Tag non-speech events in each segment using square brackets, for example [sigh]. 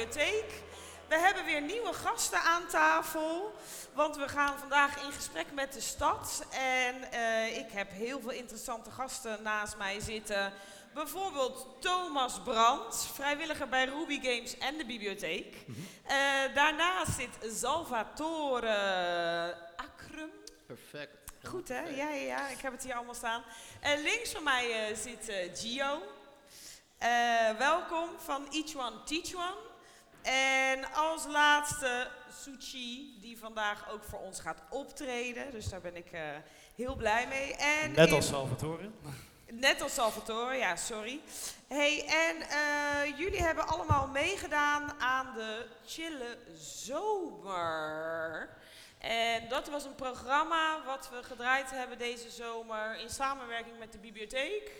Bibliotheek. We hebben weer nieuwe gasten aan tafel, want we gaan vandaag in gesprek met de stad. En eh, ik heb heel veel interessante gasten naast mij zitten. Bijvoorbeeld Thomas Brandt, vrijwilliger bij Ruby Games en de bibliotheek. Eh, daarnaast zit Salvatore Akrum. Perfect. Goed hè? Ja, ja, ja, ik heb het hier allemaal staan. En links van mij eh, zit eh, Gio. Eh, welkom van Each One Teach One. En als laatste Suchi, die vandaag ook voor ons gaat optreden. Dus daar ben ik eh, heel blij mee. En Net als Salvatore. Net als Salvatore, ja, sorry. Hey, en eh, jullie hebben allemaal meegedaan aan de Chille Zomer. En dat was een programma wat we gedraaid hebben deze zomer in samenwerking met de bibliotheek,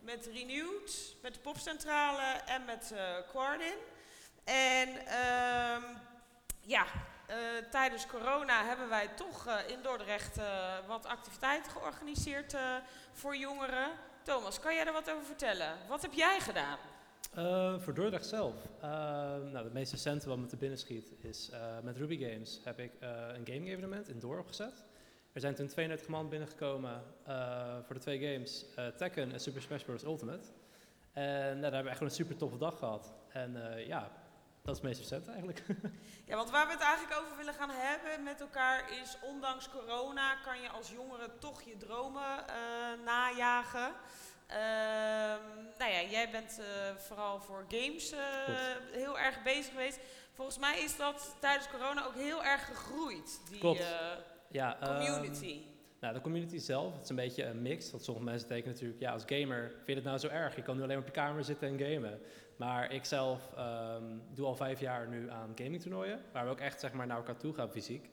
met Renewed, met de Popcentrale en met Quardin. En ehm, ja, eh, tijdens corona hebben wij toch eh, in Dordrecht eh, wat activiteiten georganiseerd voor jongeren. Thomas, kan jij er wat over vertellen? Wat heb jij gedaan? Voor Dordrecht zelf. Nou, het meest recente wat me te binnen schiet is met Ruby Games heb ik een gaming evenement in Door opgezet. Er zijn toen 32 man binnengekomen voor de twee games, Tekken en Super Smash Bros. Ultimate. En nou, daar hebben we echt een super toffe dag gehad. En ja, dat is het meest recente eigenlijk. [laughs] Ja, want waar we het eigenlijk over willen gaan hebben met elkaar is, ondanks corona kan je als jongere toch je dromen eh, najagen. Ehm, nou ja, jij bent eh, vooral voor games eh, heel erg bezig geweest. Volgens mij is dat tijdens corona ook heel erg gegroeid, die ja, ehm, community. Nou, de community zelf, het is een beetje een mix. Want sommige mensen denken natuurlijk, ja, als gamer vind je het nou zo erg? Je kan nu alleen op je kamer zitten en gamen. Maar ik zelf ehm, doe al vijf jaar nu aan gamingtoernooien, waar we ook echt zeg maar, naar elkaar toe gaan fysiek.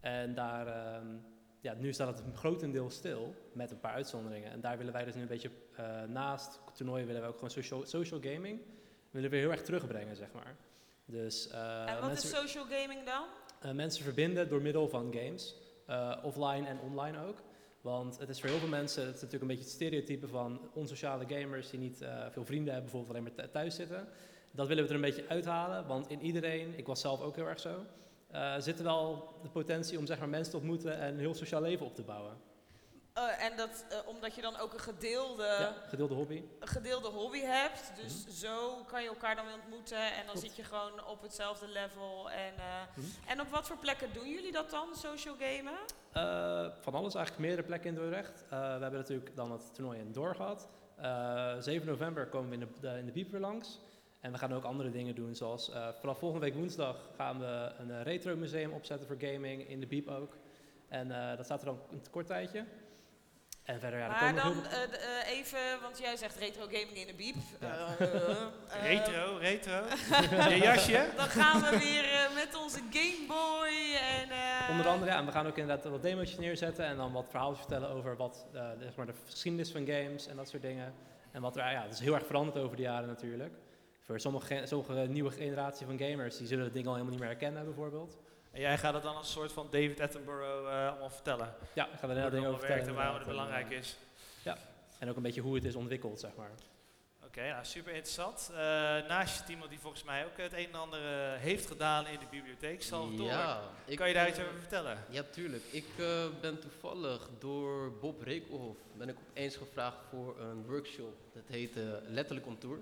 En daar, ehm, ja, nu staat het grotendeels stil, met een paar uitzonderingen. En daar willen wij dus nu een beetje eh, naast toernooien willen we ook gewoon social, social gaming, willen we heel erg terugbrengen, zeg maar. Dus, eh, en wat mensen- is social gaming dan? eh, mensen verbinden door middel van games, offline en online ook. Want het is voor heel veel mensen, het is natuurlijk een beetje het stereotype van onsociale gamers die niet eh, veel vrienden hebben, bijvoorbeeld alleen maar th- thuis zitten. Dat willen we er een beetje uithalen, want in iedereen, ik was zelf ook heel erg zo, eh, zit er wel de potentie om zeg maar, mensen te ontmoeten en een heel sociaal leven op te bouwen. Eh, en dat eh, omdat je dan ook een gedeelde, ja, gedeelde hobby. een gedeelde hobby hebt. Dus zo kan je elkaar dan weer ontmoeten en dan zit je gewoon op hetzelfde level. En, eh, Mhm. en op wat voor plekken doen jullie dat dan, social gamen? Van alles, eigenlijk meerdere plekken in Dordrecht. We hebben natuurlijk dan het toernooi in Door gehad. Eh, 7 november komen we in de, de, in de Biep weer langs. En we gaan ook andere dingen doen, zoals vanaf volgende week woensdag gaan we een retro museum opzetten voor gaming, in de Biep ook. En dat staat er dan een kort tijdje. En verder, ja, maar dan eh, eh, even, want jij zegt retro gaming in de biep. Ja. Eh, Retro, retro. [laughs] Je jasje. Dan gaan we weer met onze Game Boy en... eh, Onder andere, ja, en we gaan ook inderdaad wat demo's neerzetten en dan wat verhaaltjes vertellen over wat, eh, de, zeg maar de geschiedenis van games en dat soort dingen. En wat er, ja, dat is heel erg veranderd over de jaren natuurlijk. Voor sommige, ge- sommige nieuwe generatie van gamers, die zullen het ding al helemaal niet meer herkennen bijvoorbeeld. En jij gaat het dan als een soort van David Attenborough eh, allemaal vertellen. Ja, ik ga er Hoe heel het dingen over werkt vertellen. en waarom het belangrijk is. En ook een beetje hoe het is ontwikkeld, zeg maar. Oké. Nou, super interessant. Eh, naast je iemand die volgens mij ook het een en ander eh, heeft gedaan in de bibliotheek, Salvatore. Ja, ik, kan je daar iets over vertellen? Ja, tuurlijk. Ik eh, ben toevallig door Bob Rekelhoff ben ik opeens gevraagd voor een workshop. Dat heette Letterlijk on Tour.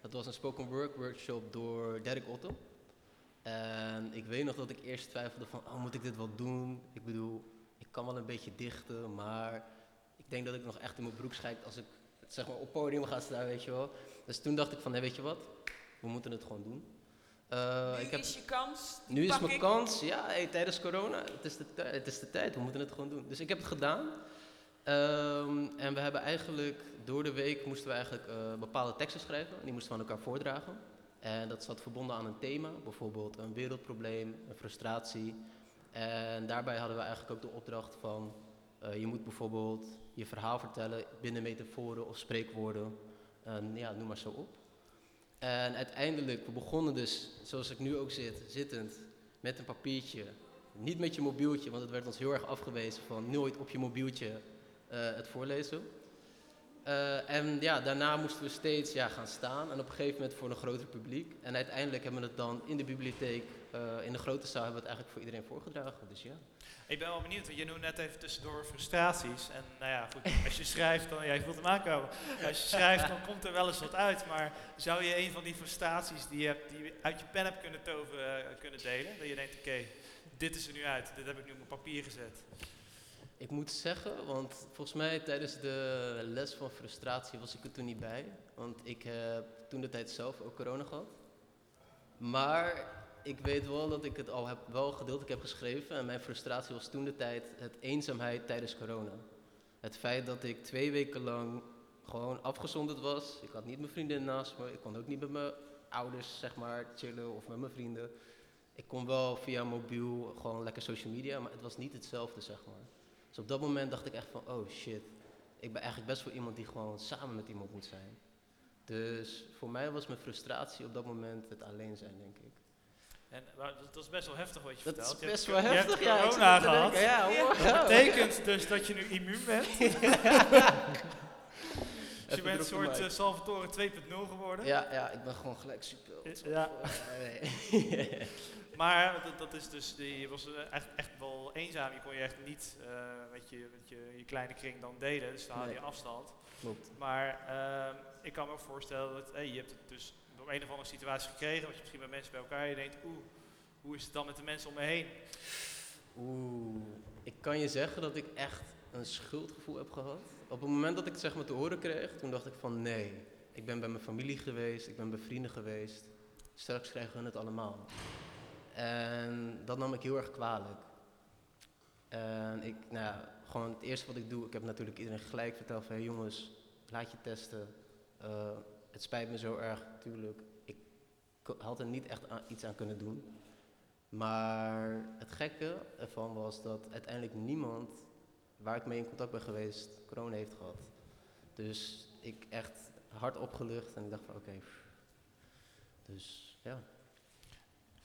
Dat was een spoken word workshop door Derek Otto. En ik weet nog dat ik eerst twijfelde van, oh, moet ik dit wel doen? Ik bedoel, ik kan wel een beetje dichten, maar ik denk dat ik nog echt in mijn broek schijt als ik zeg maar, op podium ga staan, weet je wel. Dus toen dacht ik van, nee, weet je wat? We moeten het gewoon doen. Eh, nu ik heb is je kans. nu is mijn ik. kans, ja, hey, tijdens corona, het is, de het is de tijd, we moeten het gewoon doen. Dus ik heb het gedaan. Ehm, en we hebben eigenlijk, door de week moesten we eigenlijk eh, bepaalde teksten schrijven. En die moesten we aan elkaar voordragen. En dat zat verbonden aan een thema, bijvoorbeeld een wereldprobleem, een frustratie. En daarbij hadden we eigenlijk ook de opdracht van, eh, je moet bijvoorbeeld je verhaal vertellen binnen metaforen of spreekwoorden. En ja, noem maar zo op. En uiteindelijk, we begonnen dus, zoals ik nu ook zit, zittend, met een papiertje. Niet met je mobieltje, want het werd ons heel erg afgewezen van nooit op je mobieltje eh, het voorlezen. Eh, en ja, daarna moesten we steeds ja, gaan staan en op een gegeven moment voor een groter publiek. En uiteindelijk hebben we het dan in de bibliotheek, eh, in de grote zaal, hebben we het eigenlijk voor iedereen voorgedragen. Dus ja. Ik ben wel benieuwd, want je noemde net even tussendoor frustraties. En nou ja, goed, als je schrijft, dan, ja, je voelt hem aankomen. Als je schrijft, dan komt er wel eens wat uit. Maar zou je een van die frustraties die je, hebt, die je uit je pen hebt kunnen toveren, eh, kunnen delen? Dat je denkt, oké, dit is er nu uit, dit heb ik nu op mijn papier gezet. Ik moet zeggen, want volgens mij tijdens de les van frustratie was ik er toen niet bij. Want ik heb toen de tijd zelf ook corona gehad. Maar ik weet wel dat ik het al heb, wel gedeeltelijk heb geschreven. En mijn frustratie was toen de tijd het eenzaamheid tijdens corona. Het feit dat ik twee weken lang gewoon afgezonderd was. Ik had niet mijn vriendin naast me. Ik kon ook niet met mijn ouders zeg maar chillen of met mijn vrienden. Ik kon wel via mobiel gewoon lekker social media, maar het was niet hetzelfde zeg maar. Dus op dat moment dacht ik echt van, oh shit, ik ben eigenlijk best wel iemand die gewoon samen met iemand moet zijn. Dus voor mij was mijn frustratie op dat moment het alleen zijn, denk ik. En maar dat, is best wel heftig wat je Dat is vertelt. Je best hebt- wel je hebt heftig, ja. ik zit corona gehad. denken, Ja, wow. Dat betekent dus dat je nu immuun bent. [laughs] Dus je bent een soort eh. Salvatore 2.0 geworden. Ja, ja, ik ben gewoon gelijk super. Ja. [laughs] Nee. [laughs] Maar dat, dat is dus, die- was eh, echt, echt wel eenzaam. Je kon je echt niet met, je, met je, je kleine kring dan delen. Dus dan had je Nee. afstand. Klopt. Maar ehm, ik kan me ook voorstellen dat hey, je hebt het dus op een of andere situatie gekregen. Want je misschien met mensen bij elkaar. Je denkt, oeh, hoe is het dan met de mensen om me heen? Oeh, ik kan je zeggen dat ik echt een schuldgevoel heb gehad. Op het moment dat ik het zeg maar te horen kreeg, toen dacht ik van nee, ik ben bij mijn familie geweest, ik ben bij vrienden geweest. Straks krijgen we het allemaal. En dat nam ik heel erg kwalijk. En ik, nou ja, gewoon het eerste wat ik doe, ik heb natuurlijk iedereen gelijk verteld van jongens, laat je testen. Eh, het spijt me zo erg, natuurlijk. Ik had er niet echt iets aan kunnen doen. Maar het gekke ervan was dat uiteindelijk niemand waar ik mee in contact ben geweest corona heeft gehad. Dus ik echt hard opgelucht en ik dacht van oké. dus ja.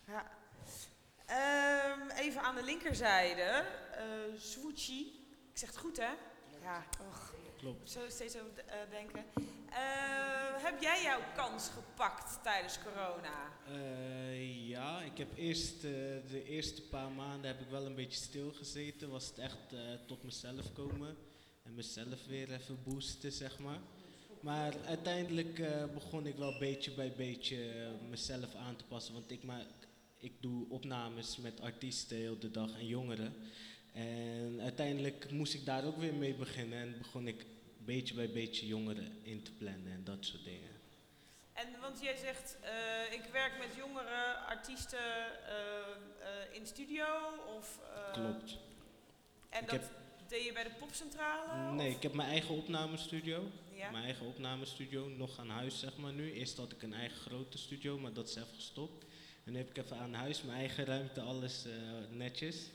Ja. Ehm, even aan de linkerzijde. Swoochie. Ik zeg het goed, hè? Ja, och. Klopt. Zo steeds over eh, denken. Eh, heb jij jouw kans gepakt tijdens corona? Ja, ik heb eerst de eerste paar maanden heb ik wel een beetje stilgezeten. Was het echt tot mezelf komen en mezelf weer even boosten, zeg maar. Maar uiteindelijk begon ik wel beetje bij beetje mezelf aan te passen. Want ik, maak, ik doe opnames met artiesten heel de dag en jongeren. En uiteindelijk moest ik daar ook weer mee beginnen. En begon ik beetje bij beetje jongeren in te plannen en dat soort dingen. En want jij zegt, eh, ik werk met jongere artiesten eh, eh, in studio of... Klopt. En Ik dat heb- deed je bij de popcentrale? Nee, of- ik heb mijn eigen opnamestudio. Ja? Mijn eigen opnamestudio, nog aan huis zeg maar nu. Eerst had ik een eigen grote studio, maar dat is even gestopt. En nu heb ik even aan huis mijn eigen ruimte, alles eh, netjes.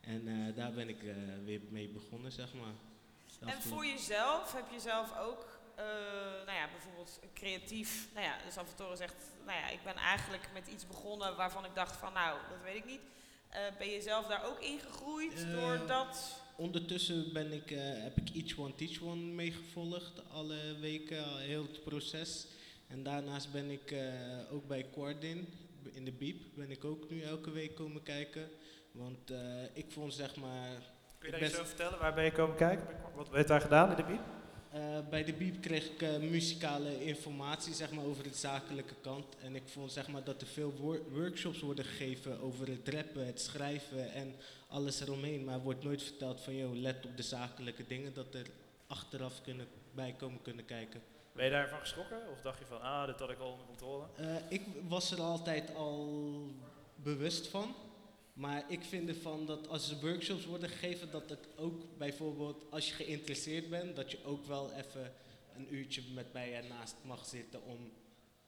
En eh, daar ben ik eh, weer mee begonnen, zeg maar. En voor jezelf heb je zelf ook, nou ja, bijvoorbeeld creatief, nou ja, Salvatore zegt, nou ja, ik ben eigenlijk met iets begonnen waarvan ik dacht van, nou, dat weet ik niet. Ben je zelf daar ook ingegroeid Eh, doordat... Ondertussen ben ik, heb ik Each One Teach One meegevolgd, alle weken, heel het proces. En daarnaast ben ik ook bij Quardin in de Biep. Ben ik ook nu elke week komen kijken. Want eh, ik vond zeg maar Kun je daar iets over vertellen? Waar ben je komen kijken? Wat werd daar gedaan in de biep? Eh, bij de Biep kreeg ik eh, muzikale informatie zeg maar, over de zakelijke kant. En ik vond zeg maar, dat er veel wor- workshops worden gegeven over het rappen, het schrijven en alles eromheen. Maar er wordt nooit verteld van, joh, let op de zakelijke dingen, dat er achteraf kunnen, bij komen kunnen kijken. Ben je daarvan geschrokken? Of dacht je van, ah, dit had ik al onder controle? Eh, ik was er altijd al bewust van. Maar ik vind ervan dat als er workshops worden gegeven, dat het ook bijvoorbeeld als je geïnteresseerd bent, dat je ook wel even een uurtje met mij ernaast mag zitten om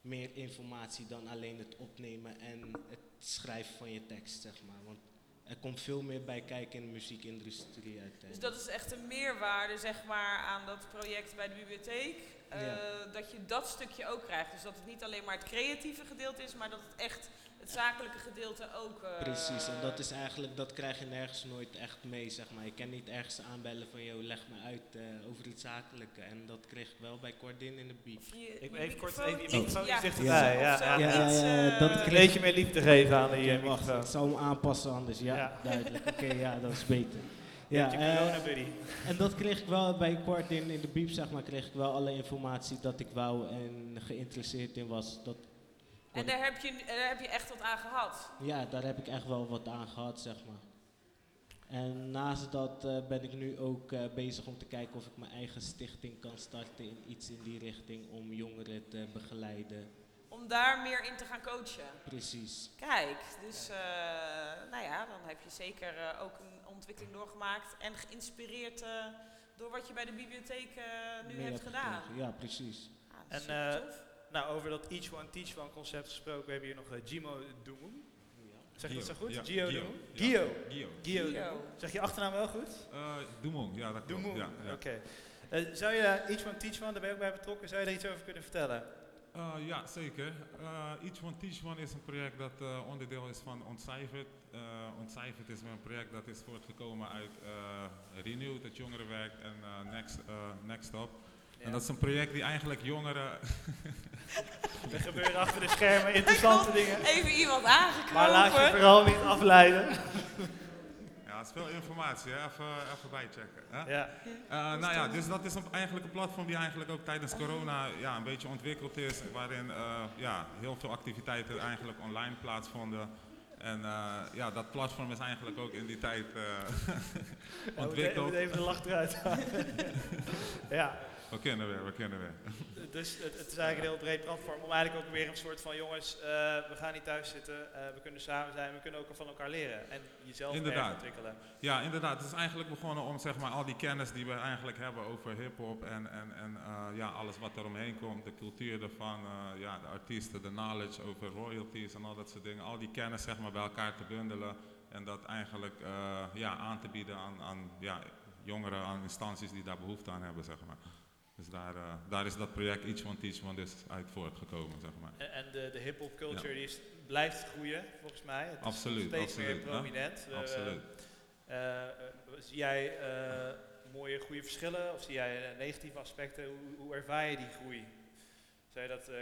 meer informatie dan alleen het opnemen en het schrijven van je tekst, zeg maar. Want er komt veel meer bij kijken in de muziekindustrie Dus uiteindelijk. dat is echt een meerwaarde zeg maar, aan dat project bij de bibliotheek. Eh, Ja. Dat je dat stukje ook krijgt. Dus dat het niet alleen maar het creatieve gedeelte is, maar dat het echt het zakelijke gedeelte ook. eh, Precies, en dat is eigenlijk, dat krijg je nergens nooit echt mee, zeg maar. Je kan niet ergens aanbellen van, joh, leg me uit eh, over het zakelijke. En dat kreeg ik wel bij Cordin in de je- Ik even kort even je microfoon ja, Ja, zo, ja, ja, ja, iets, eh, dat Een kreeg- beetje meer liefde geven aan die uh, wacht, microfoon. ik zal hem aanpassen anders, ja, Ja. duidelijk. Oké, ja, dat is beter. [laughs] Ja, je eh, corona buddy. en dat kreeg ik wel bij Cordin in de beep, zeg maar, kreeg ik wel alle informatie dat ik wou en geïnteresseerd in was. Dat, En daar heb, je, daar heb je echt wat aan gehad. ja, daar heb ik echt wel wat aan gehad, zeg maar. En naast dat eh, ben ik nu ook eh, bezig om te kijken of ik mijn eigen stichting kan starten in iets in die richting om jongeren te begeleiden. Om daar meer in te gaan coachen. Precies. Kijk, dus eh, nou ja, dan heb je zeker eh, ook een ontwikkeling doorgemaakt en geïnspireerd eh, door wat je bij de bibliotheek eh, nu hebt heb gedaan. gekregen. Ja, precies. Ah, En, eh. Nou, over dat Each One Teach One concept gesproken, we hebben hier nog uh, Gimo Dumum. Zeg je dat zo goed? Ja, Gio Gio. Gio. Gio. Gio. Gio. Dumum. Zeg je achternaam wel goed? Uh, ja, dat klopt. Ja, ja. Oké. Eh, zou je daar Each One Teach One, daar ben je ook bij betrokken, zou je daar iets over kunnen vertellen? Uh, ja, zeker. Uh, Each One Teach One is een project dat uh, onderdeel is van Ontcijferd. Uh, Ontcijferd is een project dat is voortgekomen uit uh, Renewed, het jongerenwerk, en uh, Next, uh, Next Up. Ja. En dat is een project die eigenlijk jongeren... [laughs] Er gebeuren achter de schermen interessante dingen. Even iemand aangekropen. Maar laat je vooral niet afleiden. Ja, veel informatie, hè? Even, even bijchecken. Hè? Ja. Uh, nou ja, dus dat is een, eigenlijk een platform die eigenlijk ook tijdens corona ja, een beetje ontwikkeld is. Waarin uh, ja, heel veel activiteiten eigenlijk online plaatsvonden. En uh, ja, dat platform is eigenlijk ook in die tijd [laughs] Ja, ontwikkeld. moeten even de lach eruit [laughs] ja. We kennen weer, we kennen weer. Dus het, het is eigenlijk een heel breed platform om eigenlijk ook weer een soort van jongens, uh, we gaan niet thuis zitten, uh, we kunnen samen zijn, we kunnen ook van elkaar leren en jezelf Inderdaad. ontwikkelen. Ja, inderdaad. Het is eigenlijk begonnen om zeg maar, al die kennis die we eigenlijk hebben over hip-hop en, en, en uh, ja, alles wat er omheen komt, de cultuur ervan, ja, de artiesten, de knowledge over royalties en al dat soort dingen, al die kennis zeg maar, bij elkaar te bundelen en dat eigenlijk ja, aan te bieden aan, aan ja, jongeren, aan instanties die daar behoefte aan hebben. Zeg maar. Dus daar, uh, daar is dat project Each One Teach One dus uit voortgekomen, zeg maar. En, en de, de hip-hop culture ja. die is, blijft groeien, volgens mij. Het is absoluut, steeds absoluut, meer prominent. Ja? absoluut. Uh, zie jij mooie, goede verschillen of zie jij negatieve aspecten? Hoe, hoe ervaar je die groei? Zou je dat uh,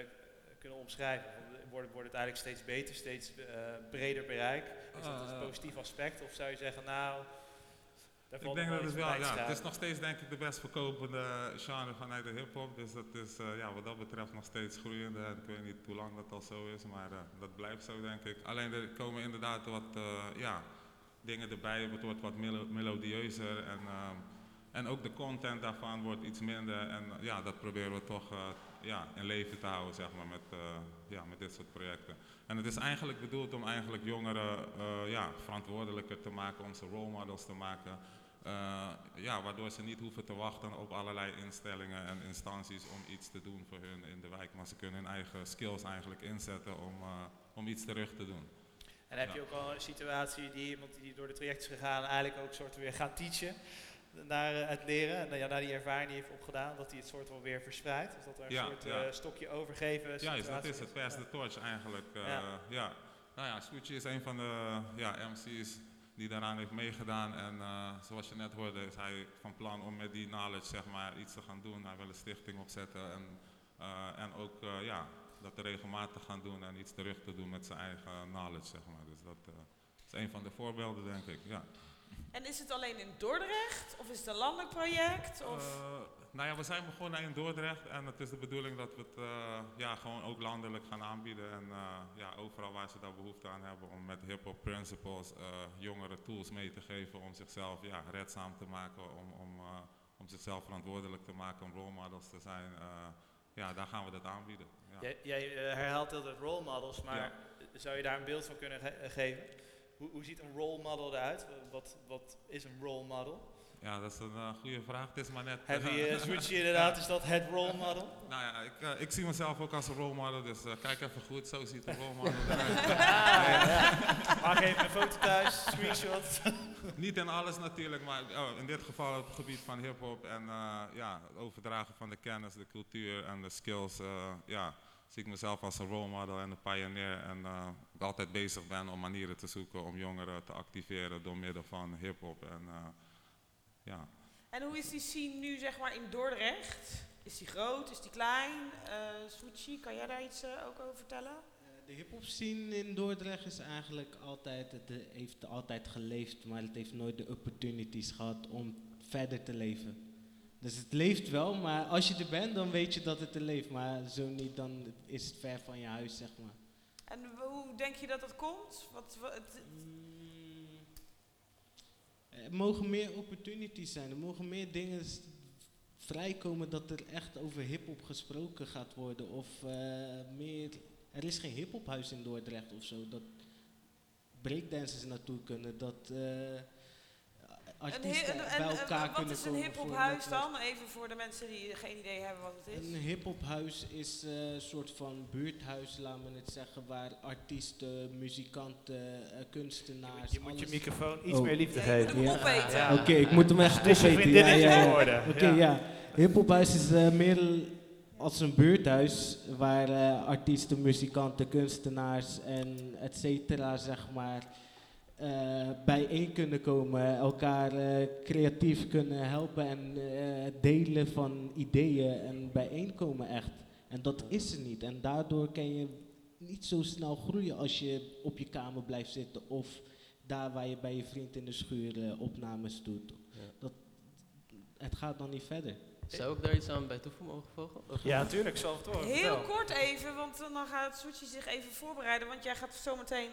kunnen omschrijven? Wordt, wordt het eigenlijk steeds beter, steeds breder bereik? Is dat Ah, een positief aspect? Of zou je zeggen, nou, ik denk dat het wel, ja, het is nog steeds denk ik de best verkopende genre vanuit de hip-hop. Dus dat is uh, ja, wat dat betreft nog steeds groeiende. En ik weet niet hoe lang dat al zo is, maar uh, dat blijft zo denk ik. Alleen er komen inderdaad wat uh, ja, dingen erbij, het wordt wat melo melodieuzer. En, en ook de content daarvan wordt iets minder. En ja, dat proberen we toch ja, in leven te houden zeg maar, met, ja, met dit soort projecten. En het is eigenlijk bedoeld om eigenlijk jongeren ja, verantwoordelijker te maken, om ze role models te maken. Uh, ja, waardoor ze niet hoeven te wachten op allerlei instellingen en instanties om iets te doen voor hun in de wijk. Maar ze kunnen hun eigen skills eigenlijk inzetten om, uh, om iets terug te doen. En heb je ook al een situatie die iemand die door de traject is gegaan eigenlijk ook soort weer gaan teachen naar uh, het leren en ja, naar die ervaring die heeft opgedaan, dat hij het soort wel weer verspreidt? Of dat er een ja, soort ja. stokje overgeven Juist, dat is het, pass the torch eigenlijk. ja. ja. Nou ja, Switchy is een van de ja, MC's die daaraan heeft meegedaan. En uh, zoals je net hoorde, is hij van plan om met die knowledge zeg maar, iets te gaan doen. Hij wil een stichting opzetten. En en ook ja, dat regelmatig gaan doen en iets terug te doen met zijn eigen knowledge, zeg maar. Dus dat is een van de voorbeelden, denk ik, ja. En is het alleen in Dordrecht of is het een landelijk project? Of? Nou ja, we zijn begonnen in Dordrecht en het is de bedoeling dat we het uh, ja, gewoon ook landelijk gaan aanbieden. En uh, ja, overal waar ze daar behoefte aan hebben om met hip-hop principles uh, jongeren tools mee te geven om zichzelf ja, redzaam te maken, om, om, om zichzelf verantwoordelijk te maken, om role models te zijn. ja, daar gaan we dat aanbieden. Ja. Jij, jij herhaalt altijd role models, maar ja. zou je daar een beeld van kunnen ge geven? Hoe, hoe ziet een role model eruit? Wat, wat is een role model? Ja, dat is een uh, goede vraag. Het is maar net... Heavy uh, switch inderdaad, is dat het role model? [laughs] Nou ja, ik, uh, ik zie mezelf ook als een role model, dus kijk even goed, zo ziet een role model eruit. [laughs] Maak even een foto thuis, screenshot. [laughs] Niet in alles natuurlijk, maar oh, in dit geval op het gebied van hip-hop en ja, het overdragen van de kennis, de cultuur en de skills. ja, zie ik mezelf als een role model en een pioneer en altijd bezig ben om manieren te zoeken om jongeren te activeren door middel van hip-hop. En, ja. En hoe is die scene nu zeg maar in Dordrecht? Is die groot, is die klein? Uh, kan jij daar iets uh, ook over vertellen? De hip-hop scene in Dordrecht is eigenlijk altijd, het heeft altijd geleefd, maar het heeft nooit de opportunities gehad om verder te leven. Dus het leeft wel, maar als je er bent, dan weet je dat het er leeft. Maar zo niet, dan is het ver van je huis, zeg maar. En hoe denk je dat dat komt? Wat, het, er mogen meer opportunities zijn. Er mogen meer dingen vrijkomen dat er echt over hip-hop gesproken gaat worden. Of uh, meer. Er is geen hip-hophuis in Dordrecht of zo. Dat breakdancers naartoe kunnen. Dat. Uh, artiesten bij elkaar kunnen komen. Wat is een hip-hophuis dan? Even voor de mensen die geen idee hebben wat het is. Een hip-hophuis is een uh, soort van buurthuis, laten we het zeggen, waar artiesten, muzikanten, uh, kunstenaars. Je, moet je microfoon iets oh. meer liefde geven. Ja, ja. ja. Oké, okay, ik moet hem echt [laughs] opeten. Ja, ja, ja. Oké, okay, ja. Hip-hophuis is uh, meer als een buurthuis waar artiesten, muzikanten, kunstenaars en et cetera, zeg maar bijeen kunnen komen, elkaar uh, creatief kunnen helpen en uh, delen van ideeën en bijeenkomen echt. En dat is er niet. En daardoor kan je niet zo snel groeien als je op je kamer blijft zitten of daar waar je bij je vriend in de schuur opnames doet. Ja. Dat, het gaat dan niet verder. Zou ik daar iets aan bij toevoegen mogen volgen? Ja, natuurlijk, zal het horen. Heel kort even, want dan gaat Soetje zich even voorbereiden, want jij gaat zo meteen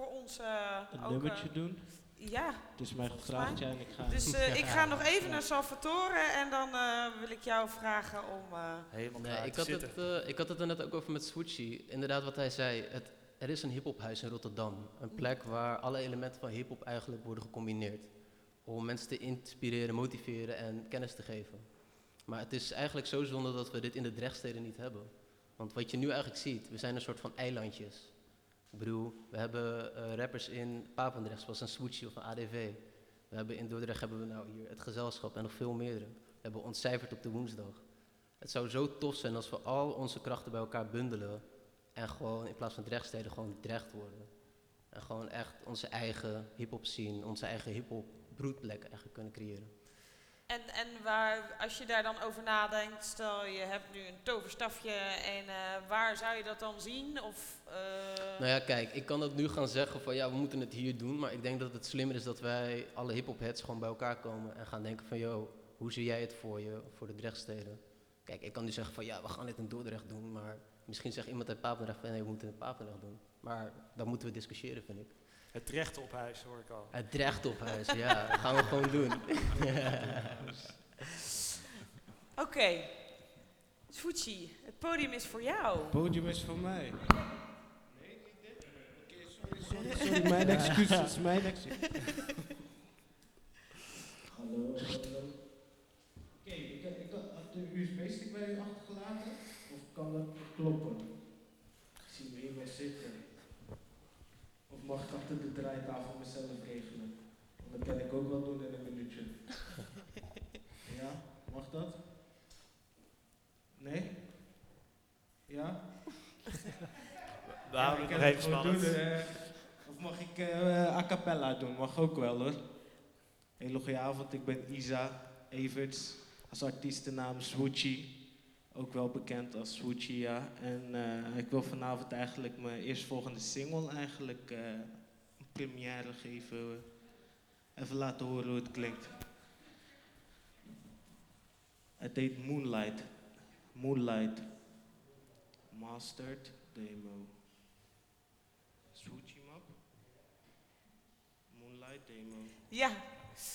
voor ons uh, een ook, nummertje uh, doen. Ja. Het is mij gevraagd, en ik ga... Dus [laughs] uh, ik ga nog even naar Salvatore en dan wil ik jou vragen om... Helemaal nee, ik, had het, ik had het er net ook over met Switchy. Inderdaad wat hij zei, het, er is een hiphophuis in Rotterdam. Een plek waar alle elementen van hiphop eigenlijk worden gecombineerd. Om mensen te inspireren, motiveren en kennis te geven. Maar het is eigenlijk zo zonde dat we dit in de Drechtsteden niet hebben. Want wat je nu eigenlijk ziet, we zijn een soort van eilandjes. Ik bedoel, we hebben uh, rappers in Papendrecht, zoals een Swoochie of een ADV. We hebben in Dordrecht hebben we nou hier het gezelschap en nog veel meerdere. We hebben ontcijferd op de woensdag. Het zou zo tof zijn als we al onze krachten bij elkaar bundelen en gewoon in plaats van Drechtsteden gewoon Drecht worden. En gewoon echt onze eigen hip-hop zien, onze eigen hip-hop broedplek eigenlijk kunnen creëren. En, en waar, als je daar dan over nadenkt, stel je hebt nu een toverstafje en uh, waar zou je dat dan zien? Of, uh... Nou ja, kijk, ik kan dat nu gaan zeggen van ja, we moeten het hier doen, maar ik denk dat het slimmer is dat wij alle hip-hop heads gewoon bij elkaar komen en gaan denken van yo, hoe zie jij het voor je, voor de Drechtsteden? Kijk, ik kan nu zeggen van ja, we gaan dit in Dordrecht doen, maar misschien zegt iemand uit Papendrecht van nee, we moeten het in Papendrecht doen. Maar dan moeten we discussiëren, vind ik. Het recht op huis hoor ik al. Het recht op huis, ja. Dat gaan we gewoon doen. [laughs] Oké. Okay. Fucci, het podium is voor jou. Het podium is voor mij. Nee, niet dit. Oké, sorry, sorry, sorry. Mijn excuses, mijn excuses. hallo, hallo. Oké, ik, ik had de USB-stick bij u achtergelaten. Of kan dat kloppen? Ik zie me hier wel zitten mag ik achter de draaitafel mezelf regelen. Want dat kan ik ook wel doen in een minuutje. [laughs] ja, mag dat? Nee? Ja? We houden het nog even spannend. Doen, uh, of mag ik uh, a cappella doen? Mag ook wel hoor. Hele goede avond, ik ben Isa Everts. Als artiestennaam Swoochie. Ook wel bekend als Swoochia. En uh, ik wil vanavond eigenlijk mijn eerstvolgende single eigenlijk uh, een première geven. Even laten horen hoe het klinkt. Het heet Moonlight. Moonlight. Mastered demo. Swoochie map. Moonlight demo. Ja,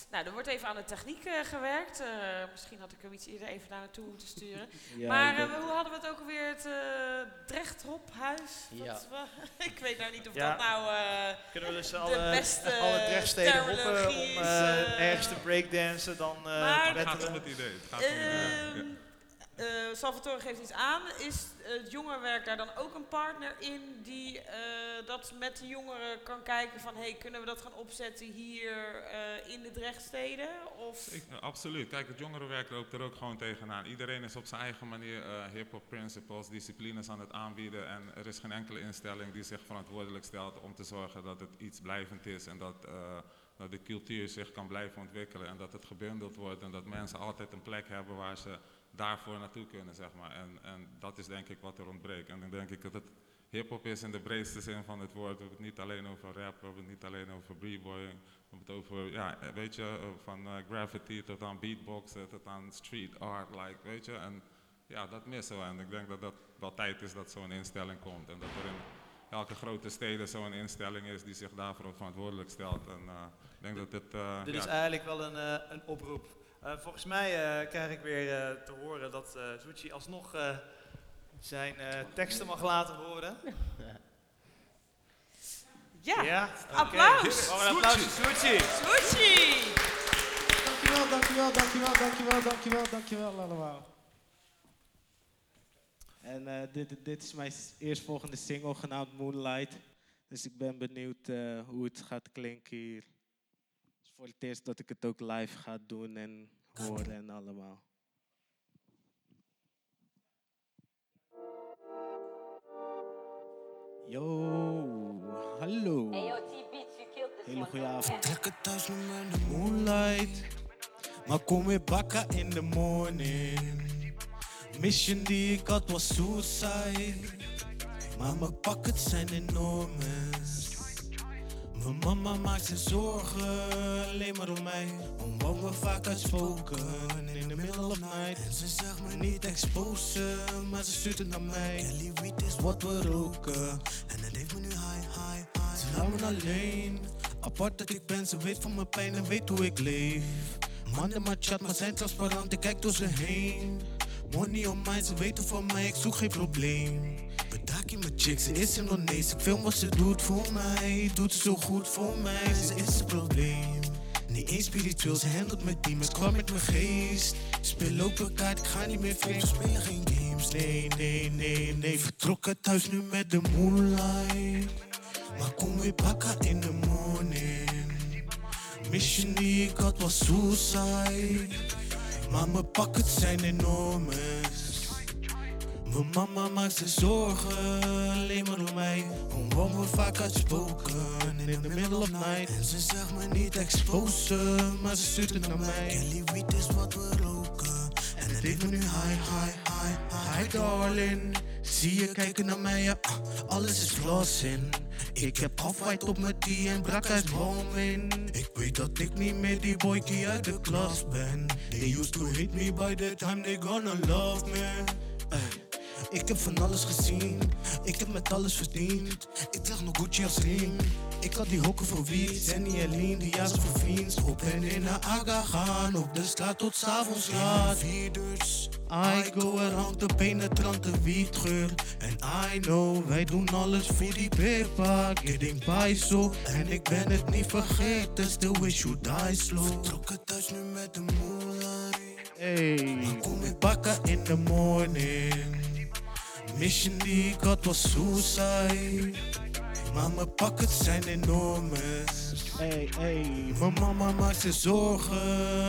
nou, er wordt even aan de techniek uh, gewerkt. Uh, misschien had ik hem iets eerder even naar naartoe moeten sturen. [laughs] ja, maar uh, hoe hadden we het ook alweer? Het Drechtrophuis? Ja. [laughs] ik weet nou niet of dat nou Kunnen we dus de alle, beste [laughs] alle Drechtsteden roepen om ergens te breakdansen? Dan maar, het gaat om het idee. Het gaat om, ehm, uh, Salvatore geeft iets aan. Is het jongerenwerk daar dan ook een partner in die uh, dat met de jongeren kan kijken van hey, kunnen we dat gaan opzetten hier uh, in de Drechtsteden? Of? Ik, absoluut. Kijk, het jongerenwerk loopt er ook gewoon tegenaan. Iedereen is op zijn eigen manier hip-hop principles, disciplines aan het aanbieden. En er is geen enkele instelling die zich verantwoordelijk stelt om te zorgen dat het iets blijvend is en dat dat de cultuur zich kan blijven ontwikkelen en dat het gebundeld wordt en dat mensen altijd een plek hebben waar ze daarvoor naartoe kunnen, zeg maar. En, en dat is denk ik wat er ontbreekt. En dan denk ik dat het hip-hop is in de breedste zin van het woord. We hebben het niet alleen over rap, we hebben het niet alleen over b-boying. We hebben het over, ja, weet je, eh, van uh, graffiti tot aan beatboxen, tot aan street art, like, weet je. En ja, dat missen we. En ik denk dat dat wel tijd is dat zo'n instelling komt. En dat er in elke grote steden zo'n instelling is die zich daarvoor verantwoordelijk stelt. En uh, ik denk dat dit... dit is eigenlijk wel een, een oproep uh, volgens mij uh, krijg ik weer uh, te horen dat uh, alsnog zijn teksten mag laten horen. Ja, ja applaus! Een applaus voor. Suchi! Dankjewel, dankjewel, dankjewel, dankjewel, dankjewel, dankjewel allemaal. En dit, dit is mijn eerstvolgende single genaamd Moonlight. Dus ik ben benieuwd hoe het gaat klinken hier voor het eerst dat ik het ook live ga doen en horen en allemaal. Yo, hallo. Hele goede avond. Trek het thuis met de moonlight. Maar kom weer bakken in the morning. Mission die ik had was suicide. Maar mijn pakken zijn enorm. Mijn mama maakt zich zorgen, alleen maar om mij. Omdat we vaak uitspoken in the middle of night. En ze zegt me niet exposen, maar ze stuurt naar mij. Kelly Weed is wat we roken. En het heeft me nu high, high, high. Ze laat me alleen. Apart dat ik ben, ze weet van mijn pijn en weet hoe ik leef. Mannen maar chat, maar zijn transparant, ik kijk door ze heen. Money on mij, ze weten van mij, ik zoek geen probleem. Bedaki mijn chick, ze is Indonees. Ik film wat ze doet voor mij. Doet ze zo goed voor mij, ze is een probleem. Niet eens spiritueel, ze handelt met demons, kwam met mijn geest. Speel open kaart, ik ga niet meer vreemd, we geen games. Nee, nee, nee, nee. Vertrokken thuis nu met de moonlight. Maar kom weer bakken in de morning. Mission die ik had was suicide. Maar mijn pakken zijn enorm. Mijn mama maakt zich zorgen, alleen maar om mij. Omdat we vaak uitspoken in the middle of night. En ze zegt me niet exposen, maar ze stuurt het naar mij. Kelly Weed is wat we roken. En het me nu high, high, high, high, darling. Zie je kijken naar mij, ja, alles is in. Ik heb off op mijn die en brak uit in. Ik weet dat ik niet meer die boykie uit de klas ben. They used to hate me by the time they gonna love me. Ik heb van alles gezien, ik heb met alles verdiend. Ik draag nog Gucci als ring. Ik had die hokken voor wie, en niet alleen, die jas voor vriends. Op en in naar Aga gaan, op de straat tot s'avonds laat. Vierders, I go around de penetrante wietgeur. En I know, wij doen alles voor die paper, getting by so. En ik ben het niet vergeten, still wish you die slow. Vertrokken thuis nu met de moonlight. Hey, maar kom ik bakken in the morning. Mission die ik had was suicide. Maar mijn pakken zijn enorm. Hey, hey, mijn mama maakt zich zorgen,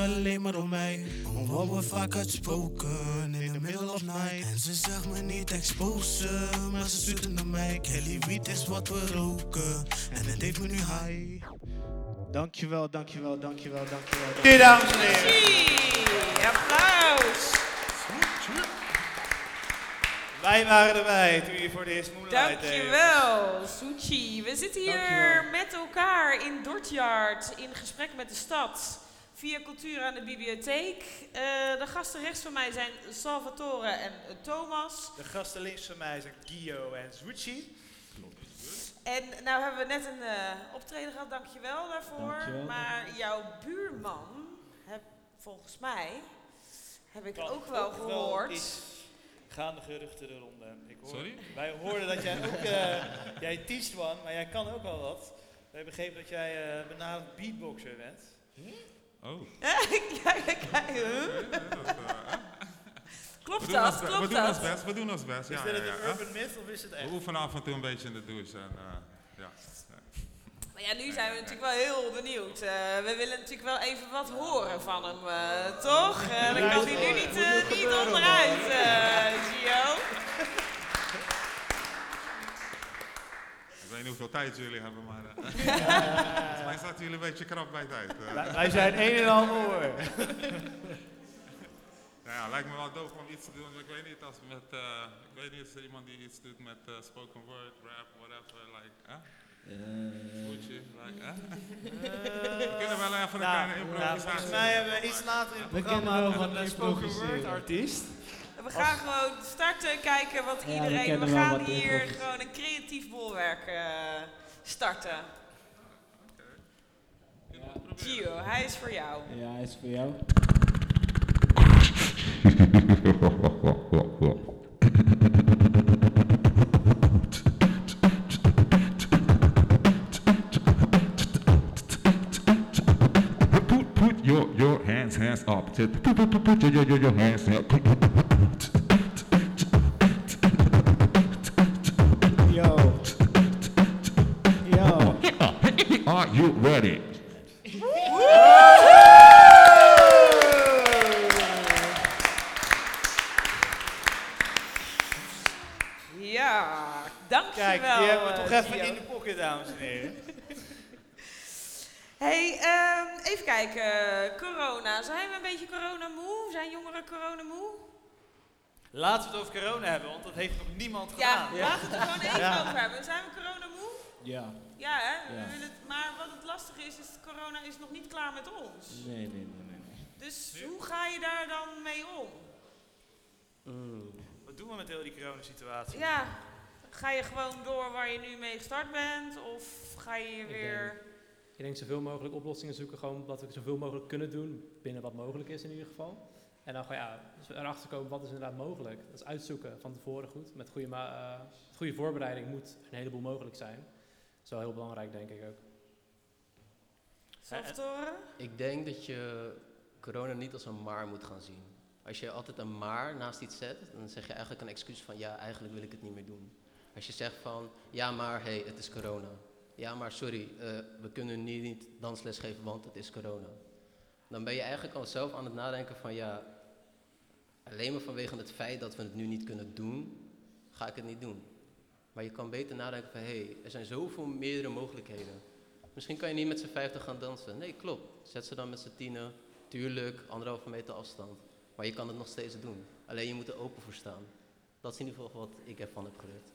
alleen maar om mij. Omdat we vaak uitspoken in the middle of night. En ze zegt me niet exposen, maar ze stuurt naar mij. Kelly Weed is wat we roken, en het heeft me nu high. Dankjewel, dankjewel, dankjewel, dankjewel. dames en heren. Applaus. Wij waren erbij toen je voor de eerste Moonlight deed. Dankjewel, Suchi. We zitten hier met elkaar in Dortjard in gesprek met de stad. Via cultuur aan de bibliotheek. Eh, de gasten rechts van mij zijn Salvatore en Thomas. De gasten links van mij zijn Gio en Zwitchi. En nou hebben we net een eh, optreden gehad, dankjewel daarvoor. Dankjewel. Maar jouw buurman, heb, volgens mij, heb ik ook wel gehoord. Gaan de geruchten. Ik hoor, Sorry? Wij hoorden dat jij ook, eh, [laughs] jij teast one, maar jij kan ook wel wat. We hebben begrepen dat jij uh, benaderd beatboxer bent. Oh. [laughs] ja, kijk, kijk, dat, eh, Klopt we doen ons dat? we Klopt doen ons dat? best, we doen ons best. Is Ja, dit ja, een ja. urban myth of is het We echt? oefenen af en toe een beetje in de douche. En, eh. Maar ja, nu zijn we natuurlijk wel heel benieuwd. Eh, we willen natuurlijk wel even wat horen van hem, eh, toch? Eh, dan kan hij nu niet, eh, niet onderuit, eh Gio. Ik weet niet hoeveel tijd jullie hebben, maar [laughs] volgens mij zaten jullie een beetje krap bij tijd. Wij- zijn een en al oor. Nou ja, lijkt me wel doof om iets te doen. Ik weet niet als met, eh, ik weet niet of er iemand die iets doet met spoken word, rap, whatever, like? Voetje, like, hè? We kunnen wel even een Nou, kleine nou, improvisatie volgens mij hebben we iets later in het We programma kunnen wel nog wat een eh, spoken word artiest. We gaan gewoon starten, kijken wat Ja, we iedereen... We, wel gaan wat hier gewoon een creatief bolwerk eh, starten. Gio, hij is voor jou. Ja, hij is voor jou. [laughs] said, your hands Yo. Yo. Are you ready? Laten we het over corona hebben, want dat heeft nog niemand Ja, gedaan. laten we het er gewoon even Ja. over hebben. Zijn we corona-moe? Ja. Ja, hè? We Ja. willen het, maar wat het lastige is, is corona is nog niet klaar met ons. Nee, nee, nee, nee. nee. Dus hoe ga je daar dan mee om? Wat doen we met heel die coronasituatie? Ja, ga je gewoon door waar je nu mee gestart bent? Of ga je Ik weer... Ik denk zoveel mogelijk oplossingen zoeken, gewoon wat we zoveel mogelijk kunnen doen, binnen wat mogelijk is in ieder geval. En dan gewoon ja, dus erachter komen wat is inderdaad mogelijk. Dat is uitzoeken van tevoren goed. Met goede, eh, met goede voorbereiding moet een heleboel mogelijk zijn. Dat is wel heel belangrijk, denk ik ook. Salvatore? Ik denk dat je corona niet als een maar moet gaan zien. Als je altijd een maar naast iets zet, dan zeg je eigenlijk een excuus van ja, eigenlijk wil ik het niet meer doen. Als je zegt van ja, maar hey, het is corona. Ja, maar sorry, eh, we kunnen nu niet dansles geven, want het is corona. Dan ben je eigenlijk al zelf aan het nadenken van ja, alleen maar vanwege het feit dat we het nu niet kunnen doen, ga ik het niet doen. Maar je kan beter nadenken van hé, hey, er zijn zoveel meerdere mogelijkheden. Misschien kan je niet met z'n vijftig gaan dansen. Nee, klopt. Zet ze dan met z'n tienen. Tuurlijk, anderhalve meter afstand. Maar je kan het nog steeds doen. Alleen je moet er open voor staan. Dat is in ieder geval wat ik ervan heb geleerd.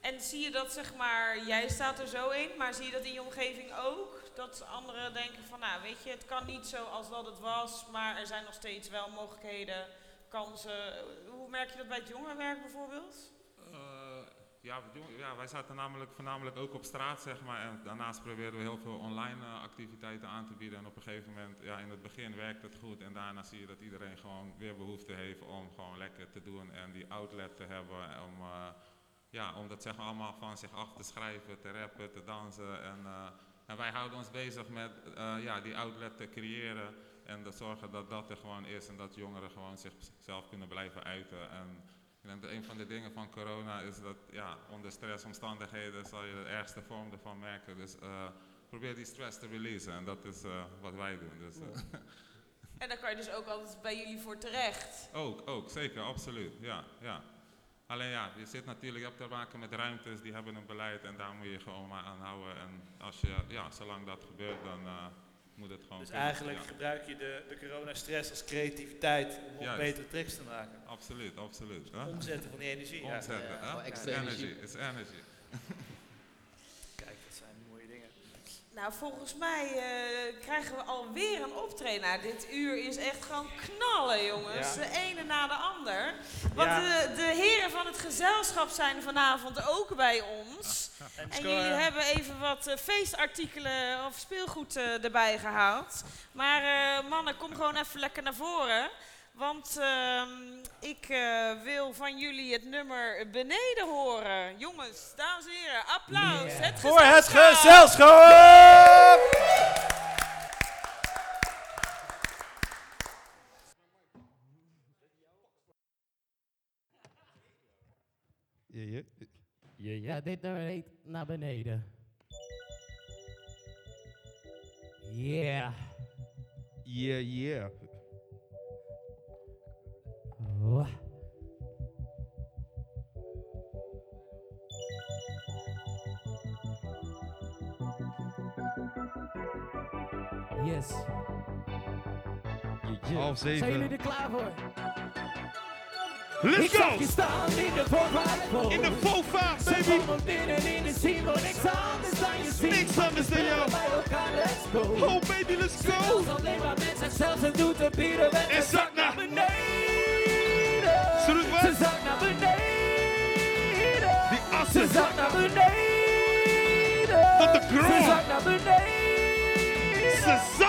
En zie je dat, zeg maar, jij staat er zo in, maar zie je dat in je omgeving ook? Dat anderen denken van, nou, weet je, het kan niet zo als dat het was, maar er zijn nog steeds wel mogelijkheden, Hoe merk je dat bij het jongerenwerk bijvoorbeeld? Eh, ja, ja, wij zaten namelijk voornamelijk ook op straat, zeg maar. En daarnaast probeerden we heel veel online eh, activiteiten aan te bieden. En op een gegeven moment, ja, in het begin werkt het goed. En daarna zie je dat iedereen gewoon weer behoefte heeft om gewoon lekker te doen. En die outlet te hebben. Om, eh, ja, om dat zeg maar allemaal van zich af te schrijven, te rappen, te dansen. En, en wij houden ons bezig met ja, die outlet te creëren. En te zorgen dat dat er gewoon is. En dat jongeren gewoon zichzelf kunnen blijven uiten. En ik denk dat een van de dingen van corona is dat ja, onder stressomstandigheden zal je de ergste vorm ervan merken. Dus eh, probeer die stress te releasen en dat is eh, wat wij doen. Dus, eh, [laughs] En dan kan je dus ook altijd bij jullie voor terecht. ook, ook, zeker, absoluut. Ja, ja. Alleen ja, je zit natuurlijk, je hebt te maken met ruimtes, die hebben een beleid en daar moet je gewoon maar aan houden. En als je, ja, zolang dat gebeurt, dan, moet het gewoon Dus kunnen, eigenlijk ja. gebruik je de, de coronastress als creativiteit om Juist. betere tricks te maken. Absoluut, absoluut. hè? Omzetten van die energie. Ja. Omzetten, Ja, hè? energy, it's energy. Kijk, dat zijn mooie dingen. Nou, volgens mij eh, krijgen we alweer een optreden. Nou, dit uur is echt gewoon knallen, jongens. Ja. De ene na de ander. Want Ja. de, de heren van het gezelschap zijn vanavond ook bij ons. [laughs] En, jullie hebben even wat eh, feestartikelen of speelgoed eh, erbij gehaald. Maar mannen, kom gewoon even lekker naar voren. Want ehm, ik eh, wil van jullie het nummer beneden horen. Jongens, dames en heren, applaus. Het Voor het gezelschap. Ja, ja. Ja, dit nummer heet Naar Beneden. Yeah. Yeah, yeah. Wah. Yes. Half Zijn jullie zeven. er klaar voor? Let's ik zag go! je staan in de voorwaartspoor. In de FOFA, Ze baby! binnen in de Simon. Niks anders dan je ziet. Niks anders dan jou. Bij elkaar, let's go. Oh baby, let's go! Als alleen maar met zichzelf, ze doet de pirouette. En zak naar- beneden. Ze doet wat? Ze zakt naar beneden. Die Ze assen.